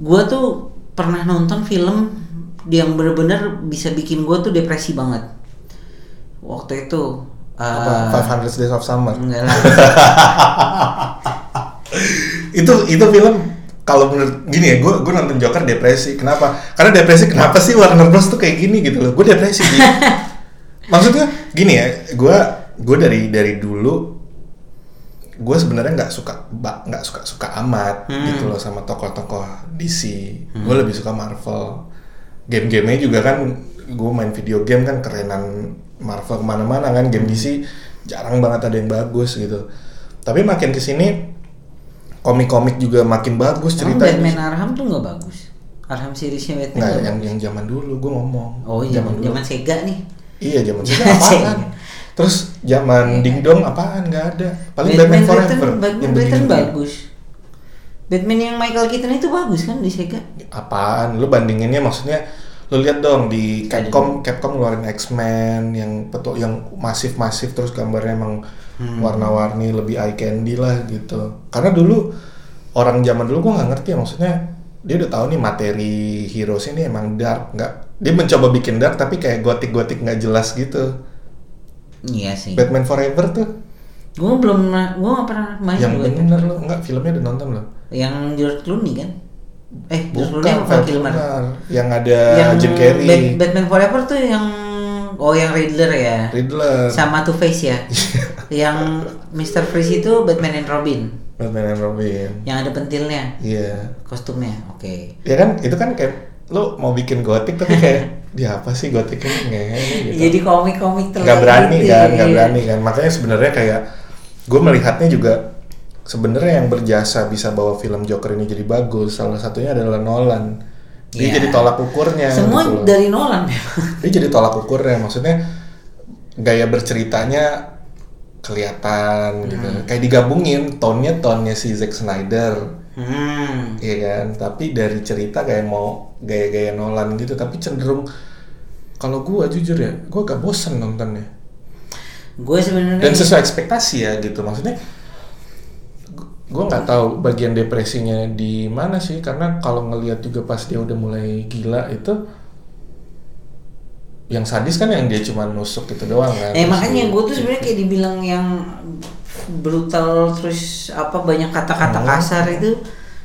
gue tuh pernah nonton film yang bener-bener bisa bikin gue tuh depresi banget waktu itu Apa? eh, 500 Days of Summer. enggak lah itu itu film kalau menurut gini ya, gue gue nonton Joker depresi. Kenapa? Karena depresi kenapa sih Warner Bros tuh kayak gini gitu loh. Gue depresi. Ji. Maksudnya gini ya, gue gue dari dari dulu gue sebenarnya nggak suka nggak suka suka amat Hmm. gitu loh sama tokoh-tokoh DC. Gue lebih suka Marvel. Game-gamenya juga kan gue main video game kan kerenan Marvel ke mana-mana kan game DC jarang banget ada yang bagus gitu. Tapi makin ke sini komik-komik juga makin bagus Emang cerita. Batman Arkham tuh nggak bagus Arkham seriesnya Batman Nggak, yang bagus. yang zaman dulu gue ngomong. oh iya dulu. zaman Sega nih Iya zaman Zaman apaan? Terus zaman dingdong apaan? Nggak ada. Paling Batman Batman, Forever Batman, Batman, yang Batman bagus Batman yang Michael Keaton itu bagus kan di Sega Apaan? Lu bandinginnya maksudnya lu lihat dong di Capcom Capcom ngeluarin X-Men yang betul yang masif-masif terus gambarnya emang Hmm. warna-warni lebih eye candy lah gitu. Karena dulu orang zaman dulu gua nggak ngerti ya maksudnya dia udah tahu nih materi heroes ini emang dark nggak dia mencoba bikin dark tapi kayak gotik-gotik nggak jelas gitu. Iya sih. Batman Forever tuh. Gue belum gue nggak pernah main yang bener lo nggak filmnya udah nonton lo yang George Clooney kan? Eh George Clooney apa Kilmer yang ada yang Jim Carrey. Bat- Batman Forever tuh yang oh yang Riddler ya? Riddler. Sama Two Face ya? Yang Mr. Freeze itu Batman and Robin. Batman and Robin. Yang ada pentilnya? Iya. Kostumnya oke. Ya kan itu kan kayak lo mau bikin gotik tapi kayak dia apa sih gotik ini ngehe gitu. Jadi komik-komik terlalu nggak berani gitu kan ya. nggak berani kan. Makanya sebenarnya kayak gue melihatnya juga sebenarnya yang berjasa bisa bawa film Joker ini jadi bagus salah satunya adalah Nolan. Dia Iya. jadi tolak ukurnya semua gitu dari Nolan dia jadi tolak ukurnya maksudnya gaya berceritanya kelihatan gitu. Hmm. kayak digabungin tonnya tonnya si Zack Snyder hmm. Iya kan? Tapi dari cerita kayak mau gaya-gaya Nolan gitu tapi cenderung kalau gua jujur ya gua gak bosen nontonnya. Gue sebenarnya dan sesuai ekspektasi ya gitu. Maksudnya gu- gua nggak tahu bagian depresinya di mana sih karena kalau ngelihat juga pas dia udah mulai gila itu yang sadis kan yang dia cuma nusuk gitu doang kan. Eh makanya gue tuh sebenarnya kayak dibilang yang brutal terus apa banyak kata-kata Oh. kasar itu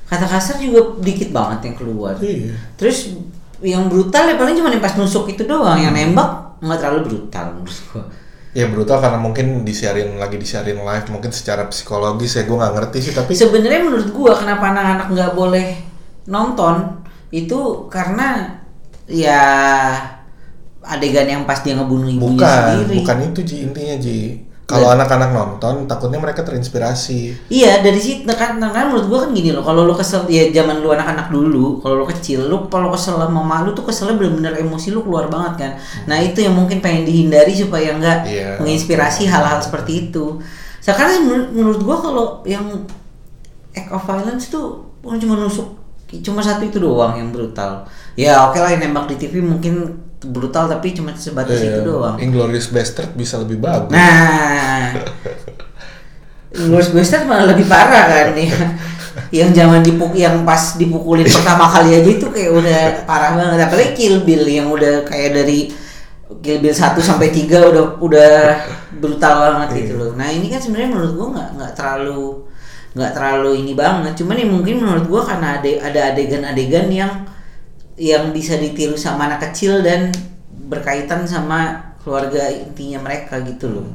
kata kasar juga dikit banget yang keluar. Iya. Terus yang brutal ya paling cuma yang pas nusuk itu doang, yang nembak nggak terlalu brutal menurut gue. ya brutal karena mungkin disiarin lagi disiarin live mungkin secara psikologis ya gua nggak ngerti sih tapi Sebenarnya menurut gua kenapa anak-anak nggak boleh nonton itu karena ya adegan yang pas dia ngebunuh ibunya bukan sendiri. bukan itu ji intinya ji kalau anak-anak nonton takutnya mereka terinspirasi. Iya dari situ kan, kan menurut gua kan gini loh kalau lu kesel ya zaman lu anak-anak dulu kalau lu kecil lu kalau kesel sama mama lu tuh keselnya bener-bener emosi lu keluar banget kan. Nah itu yang mungkin pengen dihindari supaya nggak Iya. menginspirasi hal-hal seperti itu. Sekarang menurut, menurut gua kalau yang act of violence tuh cuma nusuk cuma satu itu doang yang brutal. Ya oke lah yang nembak di TV mungkin brutal tapi cuma sebatas itu doang Inglorious Bastard bisa lebih bagus Nah, Inglourious Bastard malah lebih parah kan nih. yang zaman dipuk yang pas dipukulin pertama kali aja itu kayak udah parah banget. Apalagi Kill Bill yang udah kayak dari Kill Bill 1 sampai 3 udah udah brutal banget gitu loh. Nah, ini kan sebenarnya menurut gua nggak nggak terlalu nggak terlalu ini banget. Cuman ya mungkin menurut gua karena ada ada adegan-adegan yang yang bisa ditiru sama anak kecil dan berkaitan sama keluarga intinya mereka gitu loh.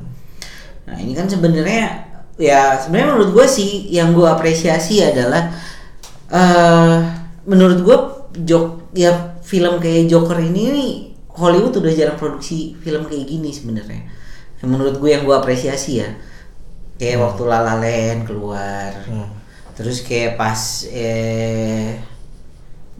Nah ini kan sebenarnya ya sebenarnya menurut gue sih yang gue apresiasi adalah eh menurut gue jok ya film kayak Joker ini nih Hollywood udah jarang produksi film kayak gini sebenarnya. Menurut gue yang gue apresiasi ya kayak waktu La La Land keluar, Hmm. terus kayak pas eh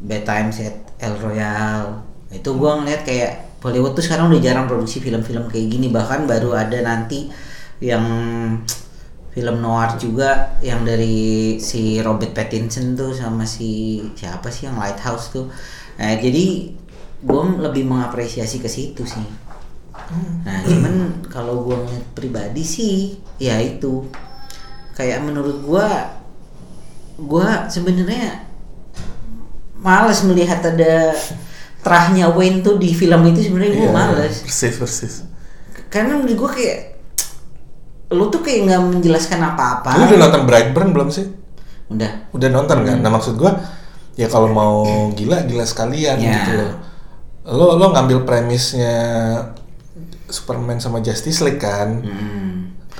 Bad Times at El Royale itu gue ngeliat kayak Hollywood tuh sekarang udah jarang produksi film-film kayak gini. Bahkan baru ada nanti yang film noir juga yang dari si Robert Pattinson tuh sama si siapa sih yang Lighthouse tuh. Nah jadi gue lebih mengapresiasi ke situ sih. Nah cuman kalau gue ngeliat pribadi sih ya itu. Kayak menurut gue gue sebenarnya males melihat ada terahnya Wayne tuh di film itu sebenarnya gue Iya, males Persis persis. karena menurut gue kayak lu tuh kayak nggak menjelaskan apa-apa Lu udah nonton Brightburn belum sih? udah Udah nonton kan? Nah maksud gua ya kalau mau gila gila sekalian Ya. gitu loh. Lo lo ngambil premisnya Superman sama Justice League kan? Hmm.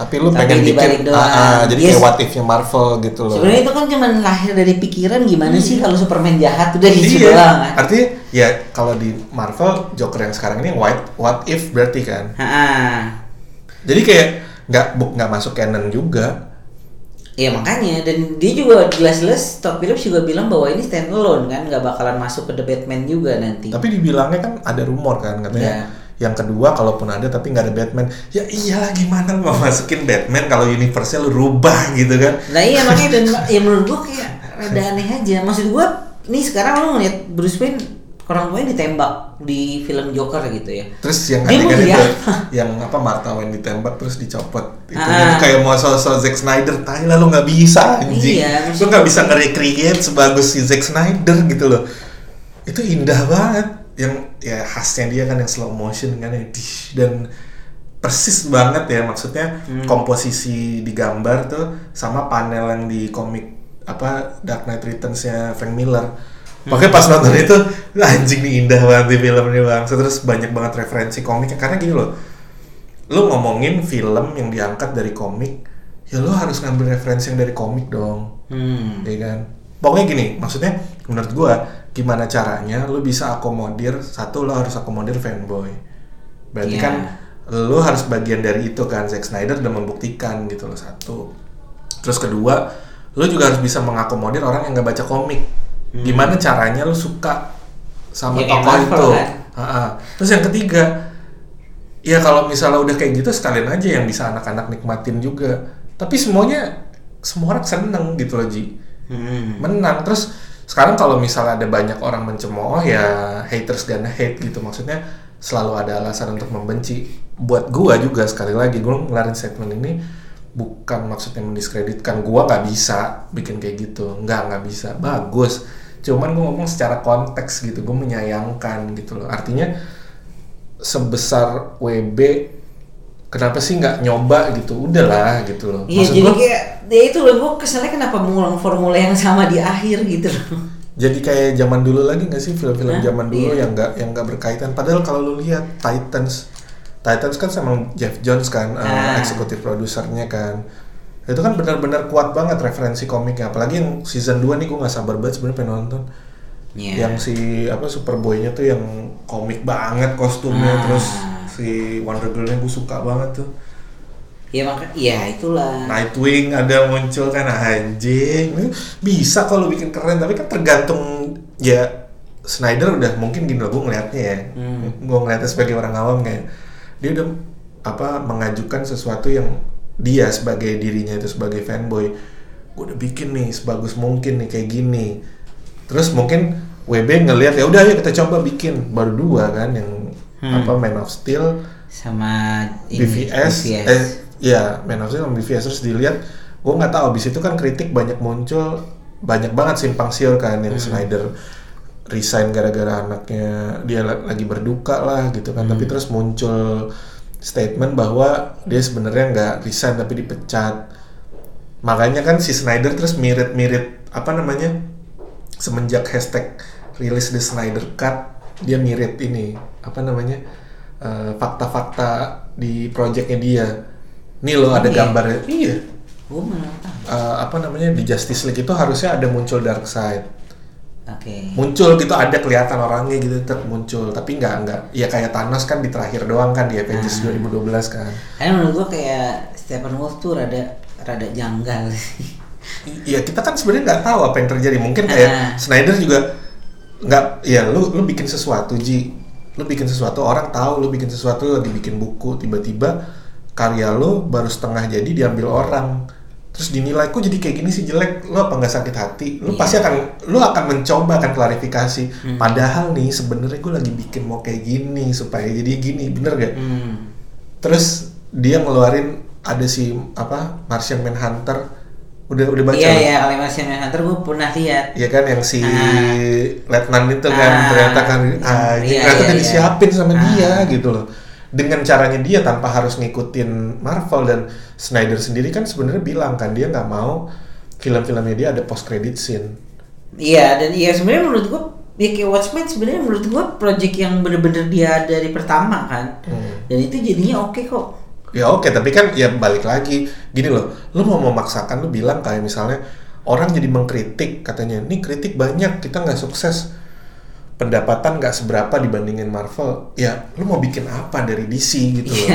Tapi lu Tapi pengen dibalik bikin doang. ah, ah, jadi Yes. kayak what if-nya Marvel gitu loh. sebenarnya itu kan cuman lahir dari pikiran gimana sih kalau Superman jahat udah gitu Iya, doang kan artinya ya kalau di Marvel Joker yang sekarang ini what what if berarti kan. Ha-ha. Jadi kayak nggak bu- nggak masuk canon juga. Iya makanya dan dia juga jelas-jelas Todd Phillips juga bilang bahwa ini standalone kan nggak bakalan masuk ke The Batman juga nanti. Tapi dibilangnya kan ada rumor kan katanya. Iya. Yang kedua kalaupun ada tapi nggak ada Batman. Ya iyalah gimana lu mau masukin Batman kalau universe-nya lu rubah gitu kan. Nah iya makanya dan ya menurut gua kayak rada aneh aja. Maksud gua nih sekarang lu ngeliat Bruce Wayne orang tuanya ditembak di film Joker gitu ya. Terus yang adegan beli itu yang apa Martha Wayne ditembak terus dicopot. Itu Ah. kayak mau so-so Zack Snyder, tai lah lu nggak bisa anjing. Iya, lu nggak bisa nge-recreate sebagus si Zack Snyder gitu loh. Itu indah banget yang ya khasnya dia kan yang slow motion kan yang dish, dan persis banget ya maksudnya Hmm. komposisi di gambar tuh sama panel yang di komik apa Dark Knight Returns-nya Frank Miller. Hmm. Makanya pas nonton itu anjing nih indah banget di film ini bang. Terus banyak banget referensi komiknya karena gini loh. Lu ngomongin film yang diangkat dari komik, ya lu harus ngambil referensi yang dari komik dong, Hmm. ya kan? Pokoknya gini, maksudnya menurut gua gimana caranya lu bisa akomodir satu lu harus akomodir fanboy. Berarti Iya. kan lu harus bagian dari itu kan Zack Snyder udah membuktikan gitu loh satu. Terus kedua, lu juga harus bisa mengakomodir orang yang nggak baca komik. Gimana caranya lu suka sama Ya, kayak tokoh itu? kan? Terus yang ketiga, ya kalau misalnya udah kayak gitu sekalian aja yang bisa anak-anak nikmatin juga. Tapi semuanya semua orang seneng gitu loh Ji. Hmm. Menang. Terus sekarang kalau misalnya ada banyak orang mencemooh ya haters gonna hate gitu. Maksudnya selalu ada alasan untuk membenci. Buat gua juga sekali lagi gua ngelarin statement ini bukan maksudnya mendiskreditkan. Gua nggak bisa bikin kayak gitu. Nggak nggak bisa. Bagus. Cuman gua ngomong secara konteks gitu. Gua menyayangkan gitu loh. Artinya sebesar WB kenapa sih nggak nyoba gitu udahlah gitu loh Iya jadi gua, kayak ya itu loh gue keselnya kenapa mengulang formula yang sama di akhir gitu loh. jadi kayak zaman dulu lagi nggak sih film-film Hah? zaman dulu Iya. yang nggak yang nggak berkaitan padahal kalau lu lihat Titans Titans kan sama Jeff Jones kan eh, Ah. eksekutif produsernya kan itu kan benar-benar kuat banget referensi komiknya apalagi yang season 2 nih gue nggak sabar banget sebenarnya pengen nonton Iya. yang si apa Superboy-nya tuh yang komik banget kostumnya Ah. terus si Wonder Girl-nya gue suka banget tuh. Ya maka ya itulah. Nightwing ada muncul kan anjing. Bisa kalau bikin keren tapi kan tergantung ya Snyder udah mungkin gini loh gue ngeliatnya ya. Hmm. gue ngeliatnya sebagai orang awam kayak dia udah apa mengajukan sesuatu yang dia sebagai dirinya itu sebagai fanboy. Gue udah bikin nih sebagus mungkin nih kayak gini. Terus mungkin WB ngelihat ya udah ayo kita coba bikin. Baru dua kan yang Hmm. apa Man of Steel sama ini, BVS, BVS. eh ya Man of Steel sama BVS terus dilihat gue nggak tahu abis itu kan kritik banyak muncul banyak banget simpang siur kan yang Snyder resign gara-gara anaknya dia la- lagi berduka lah gitu kan. Tapi terus muncul statement bahwa dia sebenarnya nggak resign tapi dipecat. Makanya kan si Snyder terus mirip-mirip apa namanya semenjak hashtag rilis the Snyder Cut dia mirip ini apa namanya eh, fakta-fakta di projectnya dia nih loh ada Iya. gambarnya iya Gue. Eh, apa namanya di Justice League itu harusnya ada muncul Darkseid Oke. muncul gitu ada kelihatan orangnya gitu tetap muncul tapi nggak nggak ya kayak Thanos kan di terakhir doang kan di Avengers Ah. 2012 kan Karena menurut gue kayak Stephen Wolf tuh rada rada janggal sih. Iya kita kan sebenarnya nggak tahu apa yang terjadi. Mungkin kayak Ah. Snyder juga nggak. Ya lu lu bikin sesuatu ji, lu bikin sesuatu orang tahu lu bikin sesuatu lu lagi bikin buku tiba-tiba karya lu baru setengah jadi diambil orang. Terus dinilai kok jadi kayak gini sih jelek. Lu apa nggak sakit hati? Lu Iya. pasti akan lu akan mencoba akan klarifikasi. Hmm. Padahal nih sebenarnya gue lagi bikin mau kayak gini supaya jadi gini, bener gak? Hmm. Terus dia ngeluarin ada si apa Martian Manhunter Udah udah baca. Iya iya Animation Hunter gue pernah lihat. Iya kan yang si Ah. Letnan itu kan Ah. ternyata kan ah, Iya, ternyata iya, udah iya. disiapin sama Ah. dia gitu loh. Dengan caranya dia tanpa harus ngikutin Marvel dan Snyder sendiri kan sebenarnya bilang kan dia nggak mau film-filmnya dia ada post credit scene. Iya dan iya sebenarnya menurut gue ya kayak Watchmen sebenarnya menurut gue project yang bener-bener dia dari pertama kan. Hmm. Dan itu jadinya oke kok. Ya oke, tapi kan ya balik lagi gini loh, lu mau memaksakan lu bilang kayak misalnya orang jadi mengkritik katanya, ini kritik banyak kita nggak sukses, pendapatan nggak seberapa dibandingin Marvel, ya lu mau bikin apa dari DC gitu loh,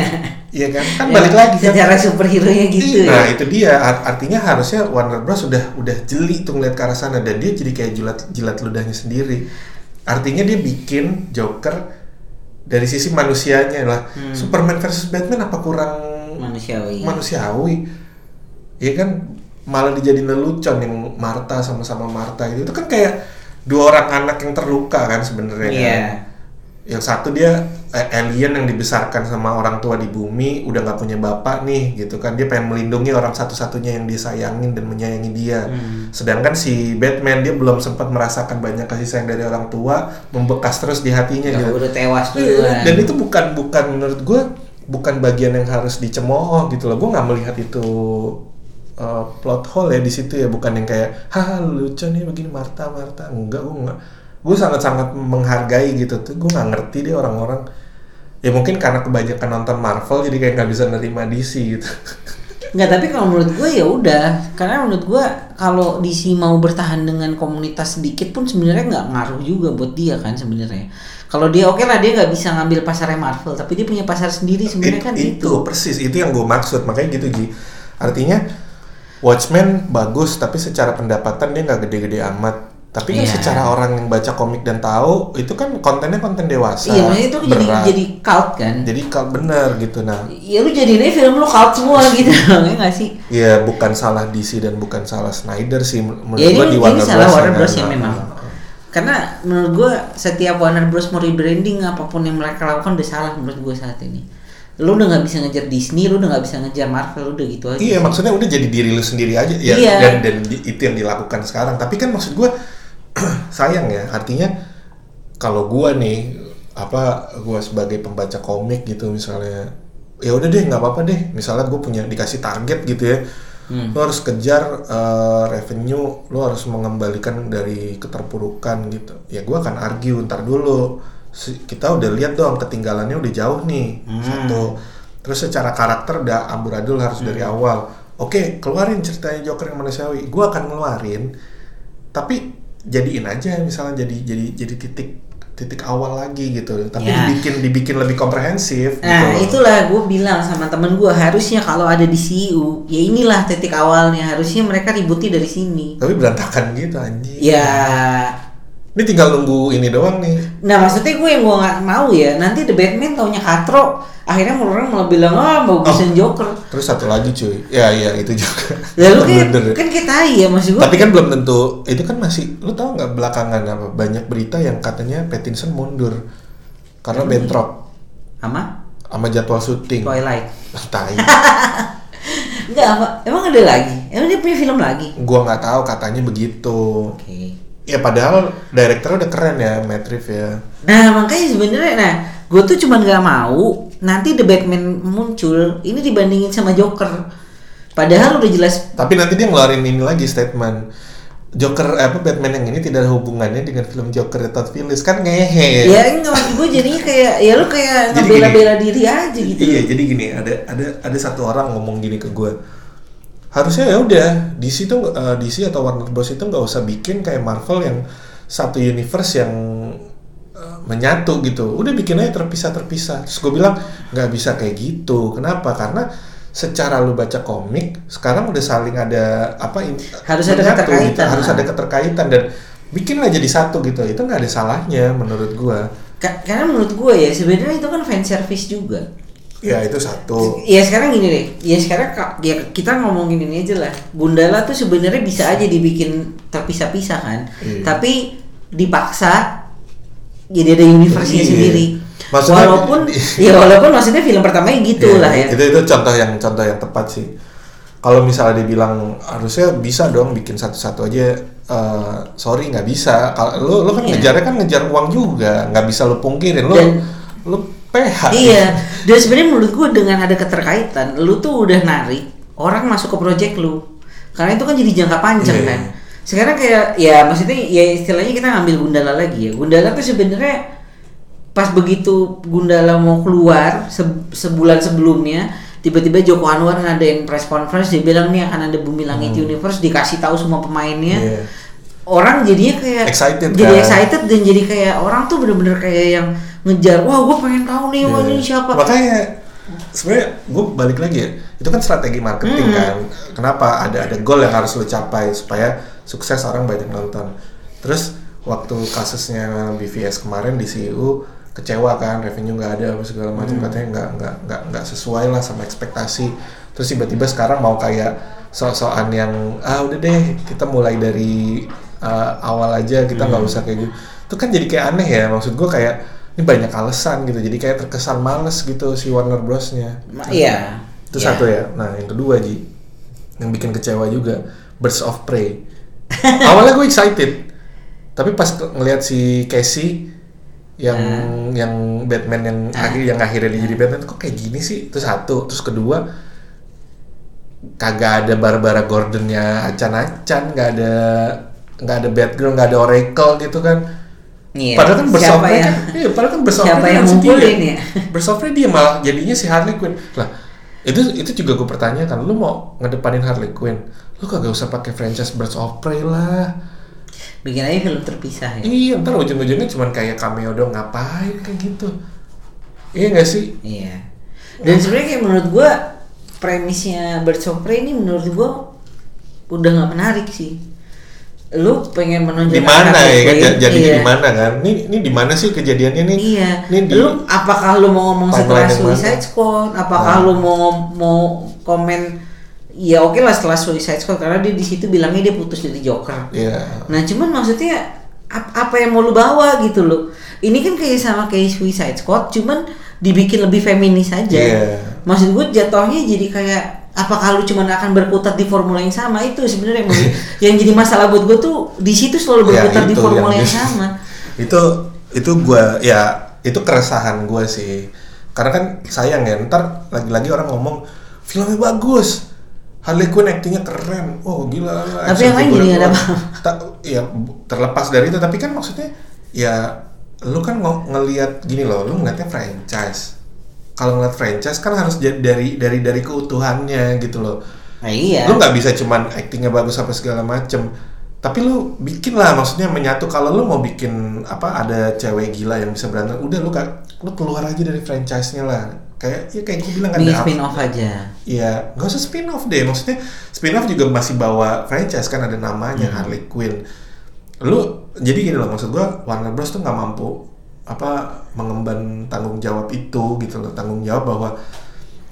iya kan? Kan Ya, balik lagi kan. Secara superhero nya gitu Iya, Nah ya. itu dia Art- artinya harusnya Warner Bros udah udah jeli tuh ngeliat ke arah sana dan dia jadi kayak jilat jilat ludahnya sendiri. Artinya dia bikin Joker dari sisi manusianya lah. Hmm. Superman versus Batman apa kurang Manusiawi. manusiawi? Iya kan malah dijadiin lelucon yang Martha sama-sama Martha gitu. Itu kan kayak dua orang anak yang terluka kan sebenarnya. Iya. kan? Yang satu dia alien yang dibesarkan sama orang tua di bumi, udah nggak punya bapak nih, gitu kan? Dia pengen melindungi orang satu-satunya yang disayangin dan menyayangi dia. Hmm. Sedangkan si Batman dia belum sempat merasakan banyak kasih sayang dari orang tua, membekas terus di hatinya. Ya, gitu. udah tewas Iya, duluan. Dan itu bukan bukan menurut gue bukan bagian yang harus dicemooh gitu loh. Gue nggak melihat itu uh, plot hole ya di situ ya, bukan yang kayak haha lucu nih begini Marta Marta. Enggak, gue nggak. Gue sangat-sangat menghargai gitu tuh. Gue nggak ngerti deh orang-orang. Ya mungkin karena kebanyakan nonton Marvel jadi kayak nggak bisa nerima DC gitu. Nggak, tapi kalau menurut gue ya udah. Karena menurut gue kalau DC mau bertahan dengan komunitas sedikit pun sebenarnya nggak ngaruh juga buat dia kan sebenarnya. Kalau dia oke lah dia nggak bisa ngambil pasarnya Marvel, tapi dia punya pasar sendiri sebenarnya It- kan itu, itu. persis itu yang gue maksud makanya gitu Ji artinya Watchmen bagus tapi secara pendapatan dia nggak gede-gede amat tapi kan Iya. secara orang yang baca komik dan tahu itu kan kontennya konten dewasa Iya, maksudnya itu jadi berat. jadi cult kan. jadi kalau bener gitu nah Ya lu jadiin aja film lu cult semua gitu, ya nggak sih? ya bukan salah DC dan bukan salah Snyder sih menurut Ya ini, gua di ini Warner salah Bros. Warner ya, Bros ya nah, memang. nah, nah. Karena menurut gue setiap Warner Bros mau rebranding apa pun yang mereka lakukan udah salah menurut gue saat ini. Lu udah nggak bisa ngejar Disney, lu udah nggak bisa ngejar Marvel, udah gitu aja. Iya maksudnya udah jadi diri lu sendiri aja ya Iya. dan dan di- itu yang dilakukan sekarang. Tapi kan maksud gua sayang ya artinya kalau gua nih apa gua sebagai pembaca komik gitu misalnya ya udah deh nggak apa-apa deh misalnya gue punya dikasih target gitu ya Hmm. lo harus kejar eh, revenue lo harus mengembalikan dari keterpurukan gitu ya gua akan argue ntar dulu kita udah lihat dong ketinggalannya udah jauh nih Hmm. satu terus secara karakter udah amburadul harus dari Hmm. awal oke keluarin ceritanya Joker yang manusiawi gua akan ngeluarin tapi jadiin aja misalnya jadi jadi jadi titik titik awal lagi gitu tapi Ya. dibikin dibikin lebih komprehensif Nah gitu itulah gue bilang sama temen gue harusnya kalau ada di CU ya inilah titik awalnya harusnya mereka ributnya dari sini. tapi berantakan gitu anjing Ya, ini tinggal nunggu ini doang nih nah maksudnya gue yang gue nggak mau ya nanti The Batman taunya katro, akhirnya orang malah bilang ah bagusan Joker. terus satu lagi cuy ya iya itu juga Lalu kan, kan kita ya maksud gue. tapi kan belum tentu itu kan masih lu tahu nggak belakangan apa banyak berita yang katanya Pattinson mundur karena bentrok sama sama jadwal syuting Twilight. tai Enggak? Emang ada lagi? Emang dia punya film lagi? gua nggak tahu katanya begitu Oke. Ya padahal direkturnya udah keren ya Matt Reeves ya Nah makanya sebenarnya, nah gue tuh cuman nggak mau nanti The Batman muncul ini dibandingin sama Joker. Padahal udah jelas tapi nanti dia ngeluarin ini lagi statement Joker eh, apa Batman yang ini tidak ada hubungannya dengan film Joker Todd Phillips kan ngehe ya enggak maksud gue jadi kayak ya lu kayak ngebela-bela diri aja gitu. Iya, jadi gini, ada ada ada satu orang ngomong gini ke gue. Harusnya ya udah DC tuh eh, DC atau Warner Bros itu nggak usah bikin kayak Marvel yang satu universe yang eh, menyatu gitu. Udah bikin aja terpisah-terpisah. Terus gue bilang nggak bisa kayak gitu. Kenapa? Karena secara lu baca komik sekarang udah saling ada apa Harus ada menyatu keterkaitan gitu. harus ada keterkaitan dan bikinlah jadi satu gitu itu nggak ada salahnya menurut gue Ka- karena menurut gue ya sebenarnya itu kan fan service juga. Ya itu satu Ya sekarang gini deh, ya sekarang ka- ya kita ngomongin ini aja lah. Gundala tuh sebenarnya bisa aja dibikin terpisah-pisah kan, Iya. tapi dipaksa jadi ada universe-nya Iya. sendiri. Maksudnya- walaupun ya walaupun maksudnya film pertamanya gitu Iya, lah ya. Itu itu contoh yang contoh yang tepat sih. kalau misalnya dibilang harusnya bisa dong bikin satu-satu aja eh, sorry nggak bisa kalau lu lu kan Iya. ngejarnya kan ngejar uang juga nggak bisa lu pungkirin lu Dan- lu PH Iya, dan sebenarnya menurut gue dengan ada keterkaitan, lu tuh udah narik orang masuk ke project lu, karena itu kan jadi jangka panjang Iya. kan. Sekarang kayak ya maksudnya ya istilahnya kita ngambil Gundala lagi ya. Gundala tuh sebenarnya pas begitu Gundala mau keluar se- sebulan sebelumnya tiba-tiba Joko Anwar ngadain press conference dia bilang nih akan ada Bumi Langit Universe dikasih tahu semua pemainnya Hmm. Iya. orang jadinya kayak Excited jadi kan? excited dan jadi kayak orang tuh bener-bener kayak yang ngejar wah gue pengen tahu nih Iya. ini siapa Makanya sebenarnya gue balik lagi ya, itu kan strategi marketing Hmm. kan. Kenapa ada ada goal yang harus lo capai supaya sukses orang banyak nonton. Terus waktu kasusnya BVS kemarin di CU kecewa kan revenue nggak ada apa segala macam Hmm. katanya nggak nggak nggak nggak sesuai lah sama ekspektasi terus tiba-tiba sekarang mau kayak sok-sokan yang ah udah deh kita mulai dari uh, awal aja kita nggak Hmm. usah kayak gitu itu kan jadi kayak aneh ya maksud gue kayak ini banyak alasan gitu jadi kayak terkesan males gitu si Warner Bros-nya. Iya. Itu Iya. satu ya. Nah yang kedua Ji yang bikin kecewa juga Birds of Prey. Awalnya gue excited tapi pas ngelihat si Casey yang Hmm. yang Batman yang akhir yang akhirnya dia jadi Batman kok kayak gini sih? Itu satu. Terus kedua kagak ada Barbara Gordonnya acan-acan nggak ada nggak ada Batgirl nggak ada Oracle gitu kan Iya. Padahal kan Siapa yang- kan, iya, padahal kan bersofre siapa kan yang ngumpulin ya? Bersofre dia malah jadinya si Harley Quinn. Lah, itu itu juga gue pertanyakan, lu mau ngedepanin Harley Quinn, lu kagak usah pakai franchise Birds of Prey lah. bikin aja film terpisah ya Iya, ntar ujung-ujungnya cuman kayak cameo dong, ngapain kayak gitu. Iya gak sih? iya dan sebenarnya kayak menurut gua premisnya Birds of Prey ini menurut gua udah nggak menarik sih lu pengen menonjolkan Di mana ya kan? Jadinya iya. di mana kan? Ini ini di mana sih kejadiannya nih? Iya. Ini di Lu apakah lu mau ngomong setelah? Suicide Squad? Apakah Nah. lu mau mau komen ya oke lah setelah Suicide Squad karena dia di situ bilangnya dia putus dari Joker. Iya. Nah, cuman maksudnya ap- apa yang mau lu bawa gitu loh. Ini kan kayak sama kayak Suicide Squad cuman dibikin lebih feminis aja. Iya. Maksud gue jatuhnya jadi kayak apakah lu cuman akan berkutat di formula yang sama itu sebenarnya yang, yang jadi masalah buat gue tuh di situ selalu Ya, berkutat di formula yang yang, sama. itu itu gua ya itu keresahan gue sih karena kan sayang ya ntar lagi-lagi orang ngomong filmnya bagus Harley Quinn aktingnya keren oh gila Tapi yang lain nggak ada. Ta- ya terlepas dari itu tapi kan maksudnya ya lu kan ngo- ngelihat gini loh lu ngeliatnya franchise kalau ngeliat franchise kan harus jadi dari dari dari keutuhannya gitu loh Nah, iya. lu nggak bisa cuman aktingnya bagus apa segala macem tapi lu bikin lah maksudnya menyatu kalau lu mau bikin apa ada cewek gila yang bisa berantem udah lu kak lu keluar aja dari franchise-nya lah kayak ya kayak gue bilang kan ada spin off aja. Iya, nggak usah spin off deh. Maksudnya spin off juga masih bawa franchise kan ada namanya Hmm. Harley Quinn. Lu jadi gini loh maksud gua Warner Bros tuh nggak mampu apa mengemban tanggung jawab itu gitu loh. Tanggung jawab bahwa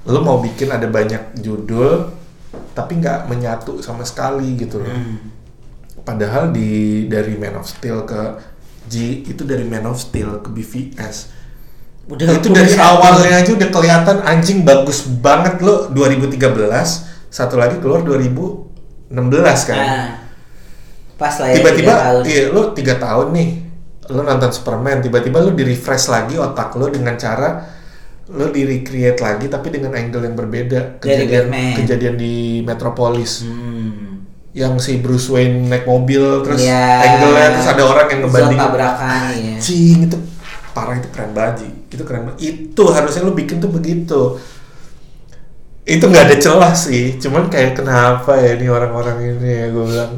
lu mau bikin ada banyak judul tapi nggak menyatu sama sekali gitu loh. Hmm. Padahal di dari Man of Steel ke G itu dari Man of Steel ke BVS Udah itu dari awalnya aja udah kelihatan anjing bagus banget lo 2013 satu lagi keluar 2016 kan. Nah, pas lah ya tiba-tiba iya lo tiga tahun nih lo nonton Superman tiba-tiba lo di refresh lagi otak lo dengan cara lo di recreate lagi tapi dengan angle yang berbeda kejadian kejadian di Metropolis Hmm. yang si Bruce Wayne naik mobil terus Iya. angle-nya terus ada orang yang ngebanding tabrakan ya. Cing itu parah itu keren banget itu keren banget itu harusnya lu bikin tuh begitu itu nggak ada celah sih cuman kayak kenapa ya ini orang-orang ini ya gue bilang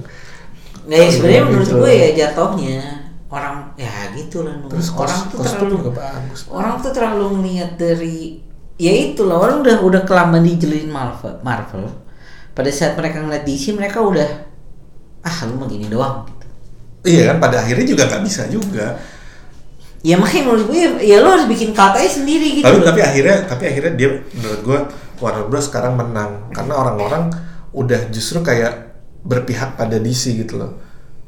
Nah, ya sebenarnya Gitu. menurut gue ya jatuhnya orang ya gitu lah terus orang kos, tuh terlalu juga bagus. orang tuh terlalu ngeliat dari ya itu lah orang udah udah kelamaan dijelin Marvel Marvel. Pada saat mereka ngeliat DC mereka udah ah lu mah gini doang gitu. iya kan pada akhirnya juga nggak bisa juga. Ya makanya menurut gue ya, ya lo harus bikin katanya sendiri gitu tapi loh. tapi akhirnya tapi akhirnya dia menurut gue Warner Bros sekarang menang. Karena orang-orang udah justru kayak berpihak pada DC gitu loh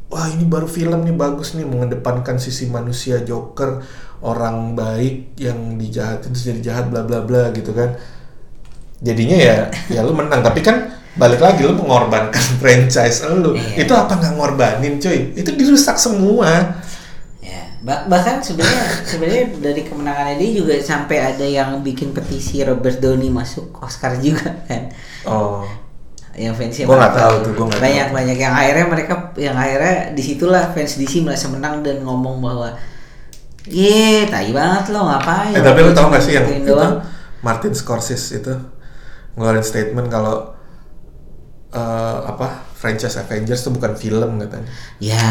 wah ini baru film nih bagus nih mengedepankan sisi manusia Joker orang baik yang dijahatin terus jadi jahat bla bla bla gitu kan. Jadinya ya ya lu menang. Tapi kan balik lagi lu mengorbankan franchise lu. Iya. itu apa nggak ngorbanin cuy? Itu dirusak semua. Ya, bah- bahkan sebenarnya sebenarnya dari kemenangannya dia juga sampai ada yang bikin petisi Robert Downey masuk Oscar juga kan. oh Yang fansnya Gua nggak tahu tuh, nggak banyak tahu. banyak yang akhirnya mereka yang akhirnya di situlah fans DC merasa menang dan ngomong bahwa Ye, tai banget lo ngapain? eh tapi lu tau gak sih yang itu doang." Martin Scorsese itu ngeluarin statement kalau eh, apa franchise Avengers itu bukan film katanya Ya,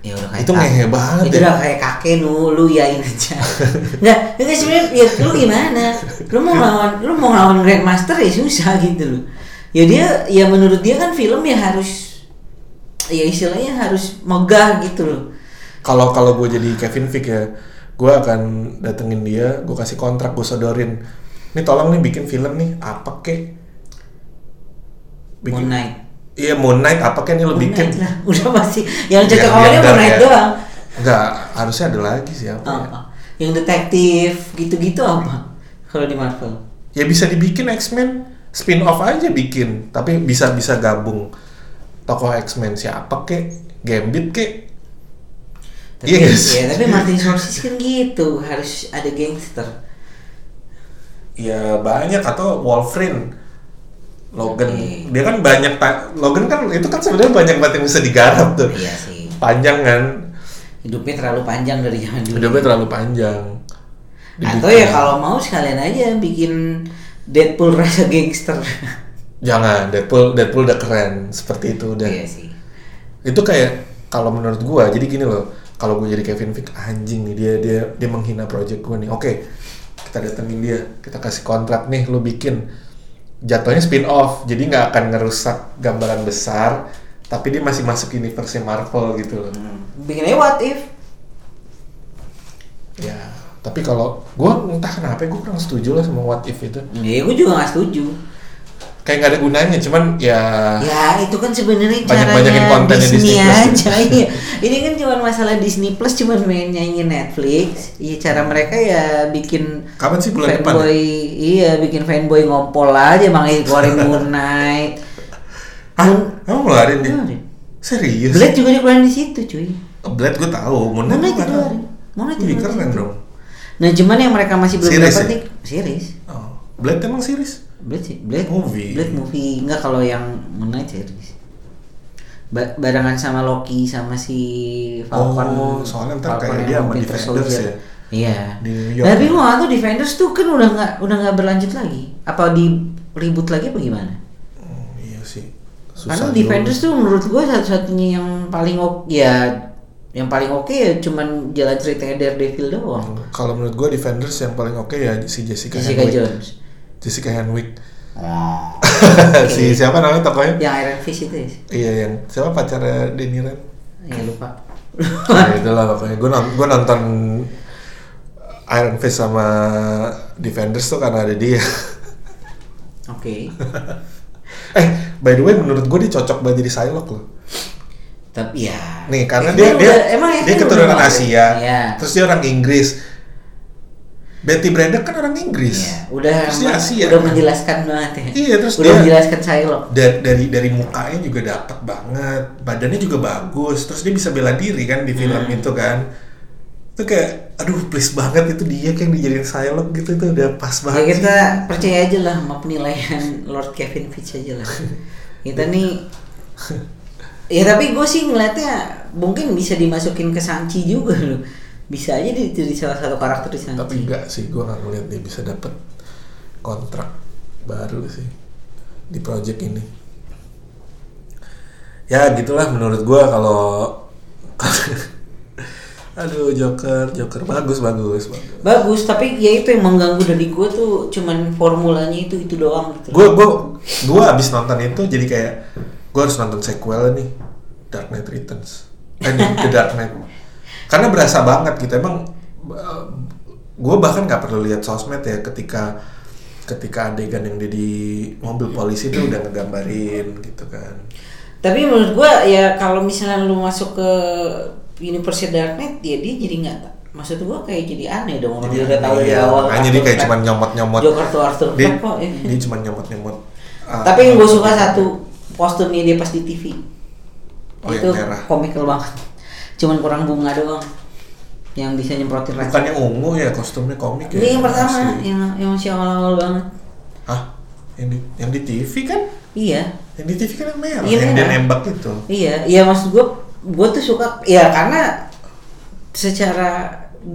ya udah kayak Itu ngehe banget Itu ya. udah kayak kakek nu, lu yain aja. Enggak, enggak sebenarnya ya lu gimana? Lu mau ngelawan lu mau ngelawan Grandmaster ya susah gitu loh. Ya dia ya menurut dia kan film ya harus ya istilahnya harus megah gitu loh. kalau kalau gue jadi Kevin Feige ya gue akan datengin dia gue kasih kontrak gue sodorin nih tolong nih bikin film nih apa kek Moon Knight. iya Moon Knight apa kek nih lo Moon bikin Knight lah. Udah masih yang Biar- awalnya Moon Knight ya. doang. Enggak, harusnya ada lagi sih apa ya? Apa? Yang detektif gitu-gitu apa? Kalau di Marvel. Ya bisa dibikin X-Men spin off aja bikin, tapi bisa bisa gabung tokoh X-Men siapa kek, Gambit kek. Tapi, Yes. ya, tapi Martin Scorsese kan gitu, harus ada gangster. Ya banyak atau Wolverine. Logan, Oke. dia kan banyak Logan kan itu kan sebenarnya banyak banget yang bisa digarap tuh. Iya sih. Panjang kan, Hidupnya terlalu panjang dari zaman dulu. hidupnya terlalu panjang. Atau Dibikin- ya kalau mau sekalian aja bikin Deadpool rasa gangster. jangan Deadpool Deadpool udah keren seperti itu udah. Iya sih. itu kayak kalau menurut gua jadi gini loh kalau gue jadi Kevin Feige anjing nih dia dia dia menghina project gua nih oke kita datengin dia kita kasih kontrak nih lu bikin jatuhnya spin off jadi nggak akan ngerusak gambaran besar tapi dia masih masuk universe Marvel gitu loh Hmm. Bikin aja what if? ya tapi kalau gua entah kenapa gua kurang setuju lah sama what if itu Ya gue juga gak setuju. kayak nggak ada gunanya cuman ya Ya itu kan sebenarnya Banyak-banyakin caranya kontennya Disney, Disney Plus. aja. Iya. Ini kan cuma masalah Disney Plus cuma main nyanyi Netflix. Iya cara mereka ya bikin kapan sih bulan depan ya? fanboy iya bikin fanboy ngompol aja makanya keluarin Moon Knight. Hah? Emang ngeluarin dia? Serius? Blade juga dikeluarin di situ cuy. Blade gue tahu, Moon Moon Knight Knight gue tahu. dikeluarin. Moon Knight dikeluarin keren dong. Nah cuman yang mereka masih belum Series dapat ya? nih series. Oh, Blade emang series? Blade sih, Blade Movie. Blade movie enggak kalau yang Moon Knight series. Ba- barengan sama Loki sama si Falcon. Oh, soalnya ntar Falcon kayak dia yang sama Defenders Soldier. ya? Iya. York Tapi ya? gua nggak tahu Defenders tuh kan udah nggak udah nggak berlanjut lagi. Apa di ribut lagi apa gimana? Oh, iya sih. Karena juga. Defenders tuh menurut gua satu-satunya yang paling oke ya yang paling oke ya cuman jalan ceritanya Daredevil doang. Kalau menurut gue Defenders yang paling oke ya si Jessica, Jessica Henwick. Jones. Jessica Henwick. Oh. si siapa namanya tokohnya? yang Iron Fist itu ya? Iya yang siapa pacarnya Denny Ren? Ya lupa. ya itulah pokoknya. Gue nonton, gue nonton Iron Fist sama Defenders tuh karena ada dia. Oke. eh, by the way menurut gue dia cocok banget jadi Psylocke loh. Tapi ya. Nih karena dia dia udah- emang dia keturunan Asia, Iya. terus dia orang Inggris. Betty Braddock kan orang Inggris. Iya, udah Terus dia Asia. udah menjelaskan banget ya. Iya, terus udah dia- menjelaskan Shylock. dari dari dari mukanya juga dapat banget badannya juga bagus terus dia bisa bela diri kan di film Hmm. itu kan itu kayak aduh please banget itu dia kayak dijadiin Psylocke gitu itu udah pas Ya banget kita sih. percaya aja lah sama penilaian Lord Kevin Feige aja lah. Kita nih Ya tapi gue sih ngeliatnya mungkin bisa dimasukin ke Sanchi juga loh. Bisa aja di- jadi salah satu karakter di Sanchi. tapi enggak sih gue nggak ngeliat dia bisa dapet kontrak baru sih di project ini ya gitulah menurut gue kalau aduh Joker Joker bagus bagus bagus Bagus, tapi ya itu yang mengganggu dari gue tuh cuman formulanya itu itu doang gitu. gue gue gue abis nonton itu jadi kayak gue harus nonton sequel nih Dark Knight Returns eh The Dark Knight karena berasa banget gitu emang gue bahkan nggak perlu lihat sosmed ya ketika ketika adegan yang di mobil polisi itu udah ngegambarin gitu kan Tapi menurut gua ya kalau misalnya lu masuk ke Universe Dark Knight ya dia jadi nggak maksud gua kayak jadi aneh dong orang dia udah tahu Iya, awal. makanya dia kayak cuma nyomot nyomot Joker tuh Arthur dia, kok. ya. dia cuma nyomot nyomot Tapi yang gue suka satu kostumnya dia pas di TV. Oh, itu komikal banget. Cuman kurang bunga doang yang bisa nyemprotin racun. Bukan yang ungu ya kostumnya komik ya. Ini yang pertama, Asli. yang yang masih awal-awal banget. Hah? Yang di, yang di TV kan? Iya, Yang di TV kan yang merah, Iya, yang dia nembak itu. iya, iya maksud gue, gue tuh suka, ya karena secara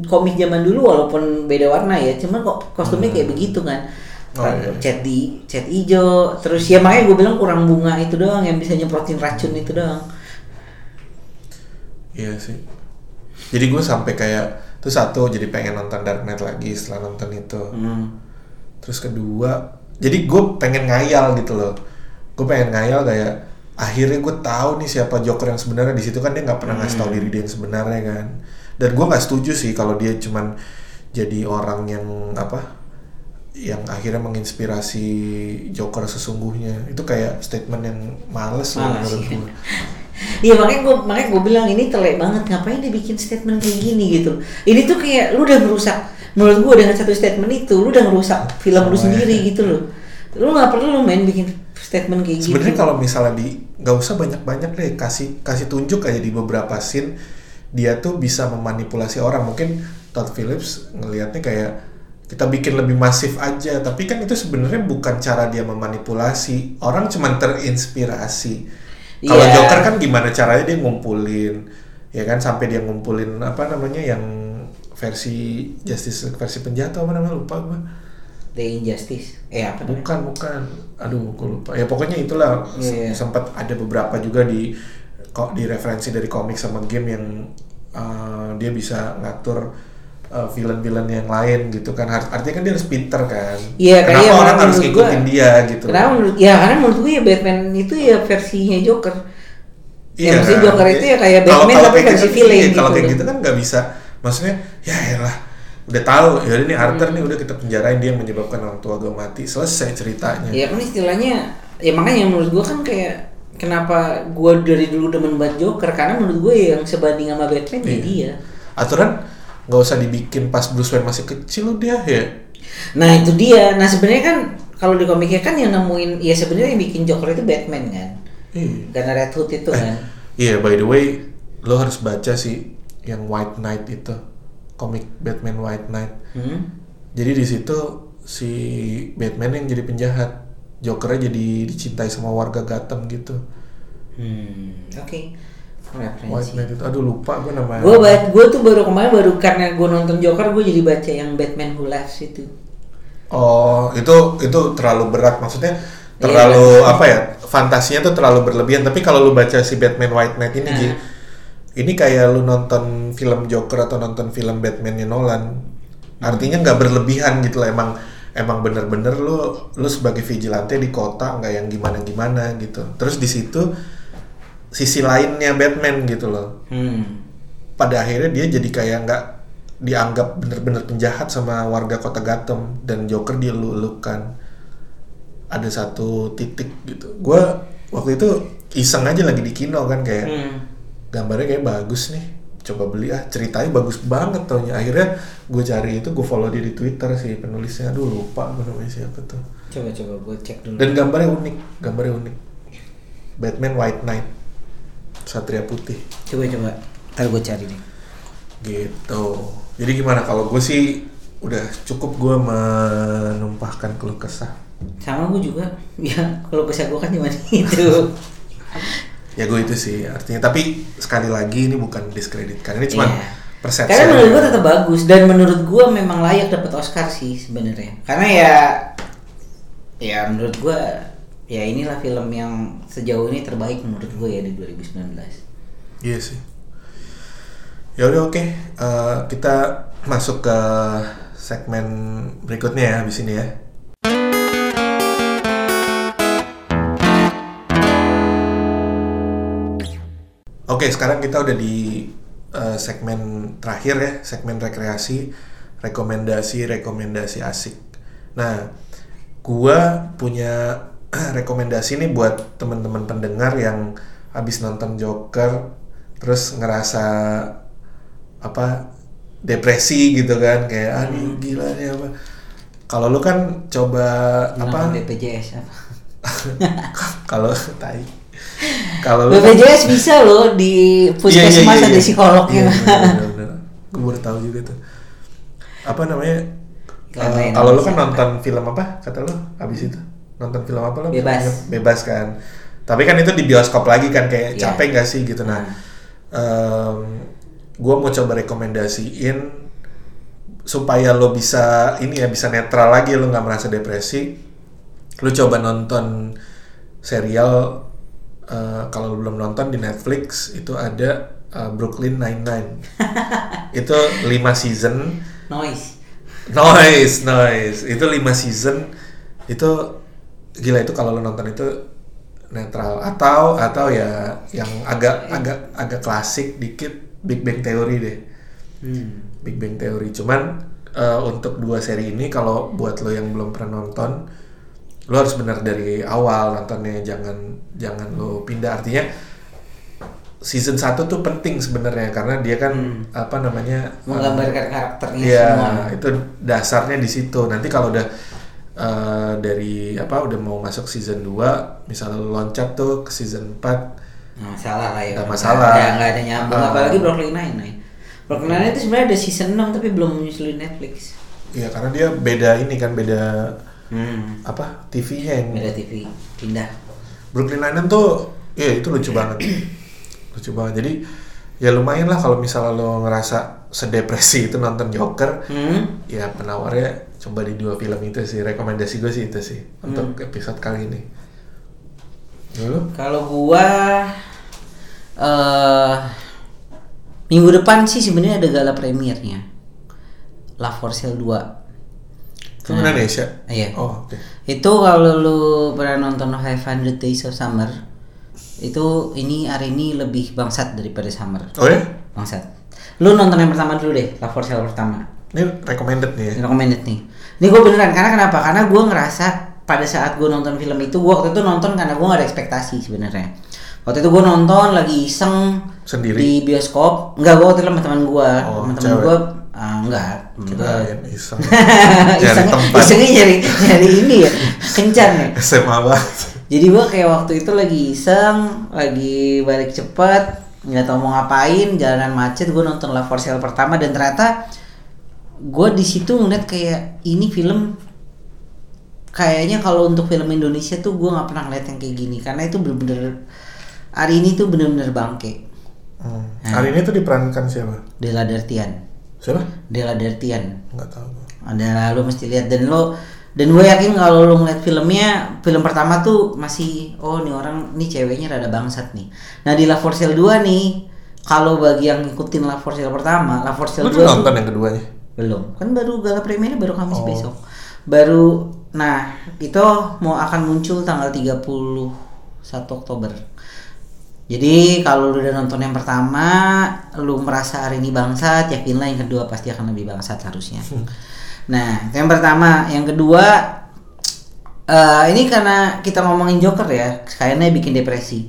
komik zaman dulu walaupun beda warna ya, cuman kok kostumnya kayak begitu kan. Hmm. Oh, iya. Cat di cat hijau, terus ya makanya gue bilang kurang bunga itu doang yang bisa nyemprotin racun itu doang. Iya sih. Jadi gue sampai kayak itu satu jadi pengen nonton Dark Knight lagi setelah nonton itu. Hmm. Terus kedua, jadi gue pengen ngayal gitu loh. Gue pengen ngayal kayak akhirnya gue tahu nih siapa Joker yang sebenarnya di situ kan dia nggak pernah ngasih tahu diri dia yang sebenarnya kan. Dan gue nggak setuju sih kalau dia cuman jadi orang yang apa yang akhirnya menginspirasi Joker sesungguhnya itu kayak statement yang males Males, menurut iya. gue. Iya makanya gue makanya gue bilang ini telek banget ngapain dia bikin statement kayak gini gitu. Ini tuh kayak lu udah merusak menurut gue dengan satu statement itu lu udah merusak film lu Semuanya. sendiri gitu loh. Lu nggak perlu main bikin statement kayak gitu. Sebenarnya kalau misalnya di nggak usah banyak-banyak deh kasih kasih tunjuk aja di beberapa scene dia tuh bisa memanipulasi orang mungkin Todd Phillips ngelihatnya kayak kita bikin lebih masif aja tapi kan itu sebenarnya bukan cara dia memanipulasi orang cuman terinspirasi kalau Iya. Joker kan gimana caranya dia ngumpulin ya kan sampai dia ngumpulin apa namanya yang versi Justice versi penjatuh apa namanya lupa gue The Injustice. Eh apa namanya? Bukan, bukan. Aduh, gue lupa. Ya pokoknya itulah Iya, iya. sempat ada beberapa juga di kok di referensi dari komik sama game yang uh, dia bisa ngatur uh, villain-villain yang lain gitu kan. Art- Artinya kan dia harus pinter kan. Iya, Kenapa kayak orang harus ngikutin gua- dia gitu. Kenapa menurut ya karena menurut gue ya Batman itu ya versinya Joker. Ya, maksudnya kan? Joker itu ya kayak Kalau- Batman kalau tapi versi gitu, villain iya, Kalau gitu kayak loh. gitu kan nggak bisa. Maksudnya ya elah udah tahu ya ini Arthur Hmm. nih udah kita penjarain dia yang menyebabkan orang tua gue mati selesai ceritanya Ya kan istilahnya ya makanya menurut gua kan kayak kenapa gua dari dulu demen banget Joker karena menurut gue yang sebanding sama Batman ya Iya. dia. aturan nggak usah dibikin pas Bruce Wayne masih kecil dia ya Nah itu dia. Nah sebenarnya kan kalau di komiknya kan yang nemuin ya sebenarnya yang bikin Joker itu Batman kan. Iya. Karena Red Hood itu kan. Iya, by the way, lo harus baca sih yang White Knight itu, komik Batman White Knight. Hmm? Jadi di situ si Batman yang jadi penjahat, Jokernya jadi dicintai sama warga Gotham gitu. Hmm. Oke. White Referensi. Knight itu, aduh lupa gue namanya. Gue gue tuh baru kemarin baru karena gue nonton Joker gue jadi baca yang Batman Who Laughs itu. Oh, itu itu terlalu berat maksudnya terlalu apa ya? Fantasinya tuh terlalu berlebihan. Tapi kalau lu baca si Batman White Knight ini, Nah. Ji, ini kayak lu nonton film Joker atau nonton film Batman-nya Nolan. Artinya nggak berlebihan gitu lah. Emang emang bener-bener lu lu sebagai vigilante di kota nggak yang gimana-gimana gitu. Terus di situ sisi lainnya Batman gitu loh. Hmm. pada akhirnya dia jadi kayak nggak dianggap bener-bener penjahat sama warga kota Gotham dan Joker dia lukan ada satu titik gitu. Gue waktu itu iseng aja lagi di kino kan kayak Hmm. gambarnya kayak bagus nih. Coba beli ah ceritanya bagus banget taunya akhirnya gue cari itu gue follow dia di Twitter sih penulisnya. Aduh lupa gue namanya siapa tuh. Coba coba gue cek dulu. dan gambarnya unik gambarnya unik. Batman White Knight Satria Putih Coba coba. Ntar gue cari deh. gitu jadi gimana kalau gue sih udah cukup gue menumpahkan keluh kesah Sama gue juga. Ya kalau kesah gue kan cuma itu. ya gue itu sih artinya tapi sekali lagi ini bukan diskreditkan ini cuma Iya. persepsi Karena menurut gue tetap bagus dan menurut gue memang layak dapat Oscar sih sebenarnya. Karena ya ya menurut gue ya inilah film yang sejauh ini terbaik menurut gue ya di 2019. iya sih ya udah oke Eh, kita masuk ke segmen berikutnya ya habis ini ya Oke, sekarang kita udah di eh, segmen terakhir ya, segmen rekreasi, rekomendasi, rekomendasi asik. Nah, gua punya rekomendasi nih buat teman-teman pendengar yang habis nonton Joker, terus ngerasa apa depresi gitu kan, kayak ah nih gila nih apa. Kalau lu kan coba apa? Nonton BPJS apa? kalau tai kalau lu BPJS bisa loh di puskesmas ada psikolognya. Iya, bener, bener. Gue baru tahu juga tuh. Apa namanya? Eh, kalau lu kan nonton film apa? Kata lu abis itu nonton film apa lo? Bebas. Bebas kan. Tapi kan itu di bioskop lagi kan kayak Iya. capek gak sih gitu nah. Nah. gue mau coba rekomendasiin supaya lo bisa ini ya bisa netral lagi lo nggak merasa depresi. Lo coba nonton serial eh, kalau lo belum nonton di Netflix itu ada eh, Brooklyn Nine-Nine. itu 5 season Noise. Noise, noise. Itu 5 season. Itu gila itu kalau lo nonton itu netral atau atau ya yang agak agak agak klasik dikit Big Bang Theory deh. Hmm. Big Bang Theory. Cuman eh, untuk dua seri ini kalau buat lo yang belum pernah nonton, lo harus benar dari awal nontonnya. Jangan jangan lo pindah. Artinya season 1 tuh penting sebenarnya karena dia kan apa namanya eh, Menggambarkan karakternya Iya, semua. itu dasarnya di situ. Nanti kalau udah eh, dari apa udah mau masuk season 2, misalnya lo loncat tuh ke season 4, Nggak masalah lah ya. Nggak masalah. Nggak, nggak ada nyambung. Ah. Apalagi Brooklyn Nine-Nine. Brooklyn Nine-Nine itu sebenarnya ada season 6 tapi belum menyusul di Netflix. ya karena dia beda ini kan beda Hmm. apa TV-nya yang Beda TV. Pindah. Brooklyn Nine-Nine tuh ya itu lucu banget. lucu banget. Jadi ya lumayan lah kalau misalnya lo ngerasa sedepresi itu nonton Joker, Hmm. ya penawarnya coba di dua film itu sih. Rekomendasi gue sih itu sih untuk episode kali ini. Dulu? Kalau gua eh minggu depan sih sebenarnya ada gala premiernya. La For Sale 2. Film Indonesia? Iya. Oh, oke. Itu kalau lu pernah nonton 500 Days of Summer, itu ini hari ini lebih bangsat daripada Summer. Oh ya? Bangsat. Lu nonton yang pertama dulu deh, La For Sale pertama. Ini recommended nih ya? Recommended nih. Ini gue beneran karena kenapa? Karena gue ngerasa pada saat gue nonton film itu, gue waktu itu nonton karena gue gak ada ekspektasi sebenarnya. Waktu itu gue nonton lagi iseng Sendiri? di bioskop. Enggak, gue waktu itu sama teman gue. Oh, teman gue ah, enggak. Kirain iseng. Iseng, Cari tempat. isengnya nyari nyari ini ya, kencan ya. SMA banget. Jadi gua kayak waktu itu lagi iseng, lagi balik cepet, nggak tahu mau ngapain, jalanan macet, gue nonton La For Sale pertama dan ternyata gue di situ ngeliat kayak ini film kayaknya kalau untuk film Indonesia tuh gue nggak pernah ngeliat yang kayak gini karena itu bener-bener hari ini tuh bener-bener bangke. Hmm. Hari ini tuh diperankan siapa? Della Dertian, Siapa? Della Dertian. Nggak tahu. ada lo mesti lihat dan lo dan gue yakin kalau lo ngeliat filmnya film pertama tuh masih oh nih orang nih ceweknya rada bangsat nih nah di La For Sale 2 nih kalau bagi yang ngikutin La For Sale pertama La For Sale Lu 2 udah tuh- nonton yang keduanya? Belum. Kan baru gala premiernya baru Kamis Oh. besok. Baru nah itu mau akan muncul tanggal 31 Oktober. Jadi kalau lu udah nonton yang pertama lu merasa hari ini bangsat yakinlah yang kedua pasti akan lebih bangsat harusnya. Nah yang pertama yang kedua eh ini karena kita ngomongin Joker ya kayaknya bikin depresi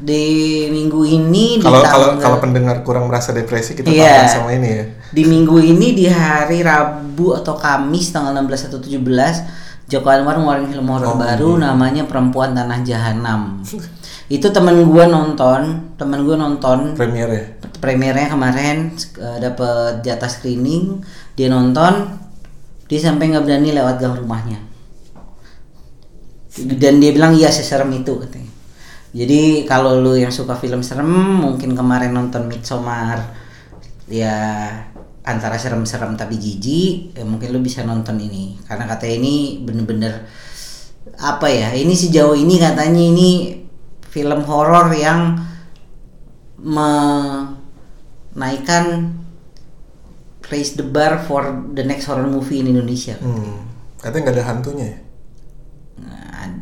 di minggu ini di Kalau kalau kalau pendengar kurang merasa depresi kita tahan sama ini ya. di minggu ini di hari Rabu atau Kamis tanggal 16 atau 17 Joko Anwar ngeluarin film horor Oh, baru iya. namanya Perempuan Tanah Jahanam. itu temen gua nonton, temen gua nonton Premier ya. premiernya kemarin eh, dapet jatah screening, dia nonton, dia sampai nggak berani lewat gang rumahnya. Dan dia bilang iya seserem itu katanya. Jadi kalau lu yang suka film serem, mungkin kemarin nonton Midsommar, ya antara serem-serem tapi jijik, ya mungkin lu bisa nonton ini. Karena katanya ini bener-bener apa ya? Ini sejauh ini katanya ini film horor yang menaikkan raise the bar for the next horror movie in Indonesia. Hmm. Katanya nggak ada hantunya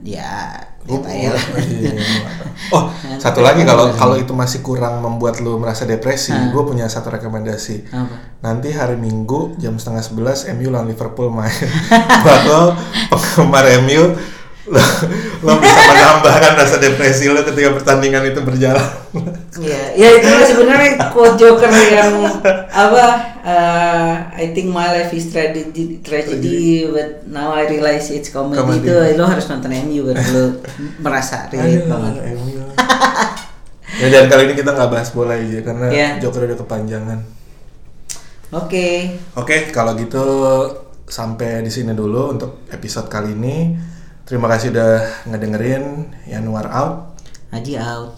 ya? Nah, ya, Gua- ya, ya lah. iya, iya, tahu. Oh, satu lagi kalau kalau itu masih kurang membuat lu merasa depresi, gue punya satu rekomendasi. Apa? Nanti hari Minggu jam setengah sebelas MU lawan Liverpool main. Bakal penggemar MU lo, lo bisa menambahkan rasa depresi lo ketika pertandingan itu berjalan. Iya, ya itu sebenarnya quote Joker yang apa? uh, I think my life is tragedy, tragedy, but now I realize it's comedy. Comedy. Itu lo harus nonton MU baru lo merasa relate banget. Ya dan kali ini kita nggak bahas bola aja karena Iya. Joker udah kepanjangan. Oke, Oke, kalau gitu sampai di sini dulu untuk episode kali ini. Terima kasih udah ngedengerin Yanuar out. Haji out.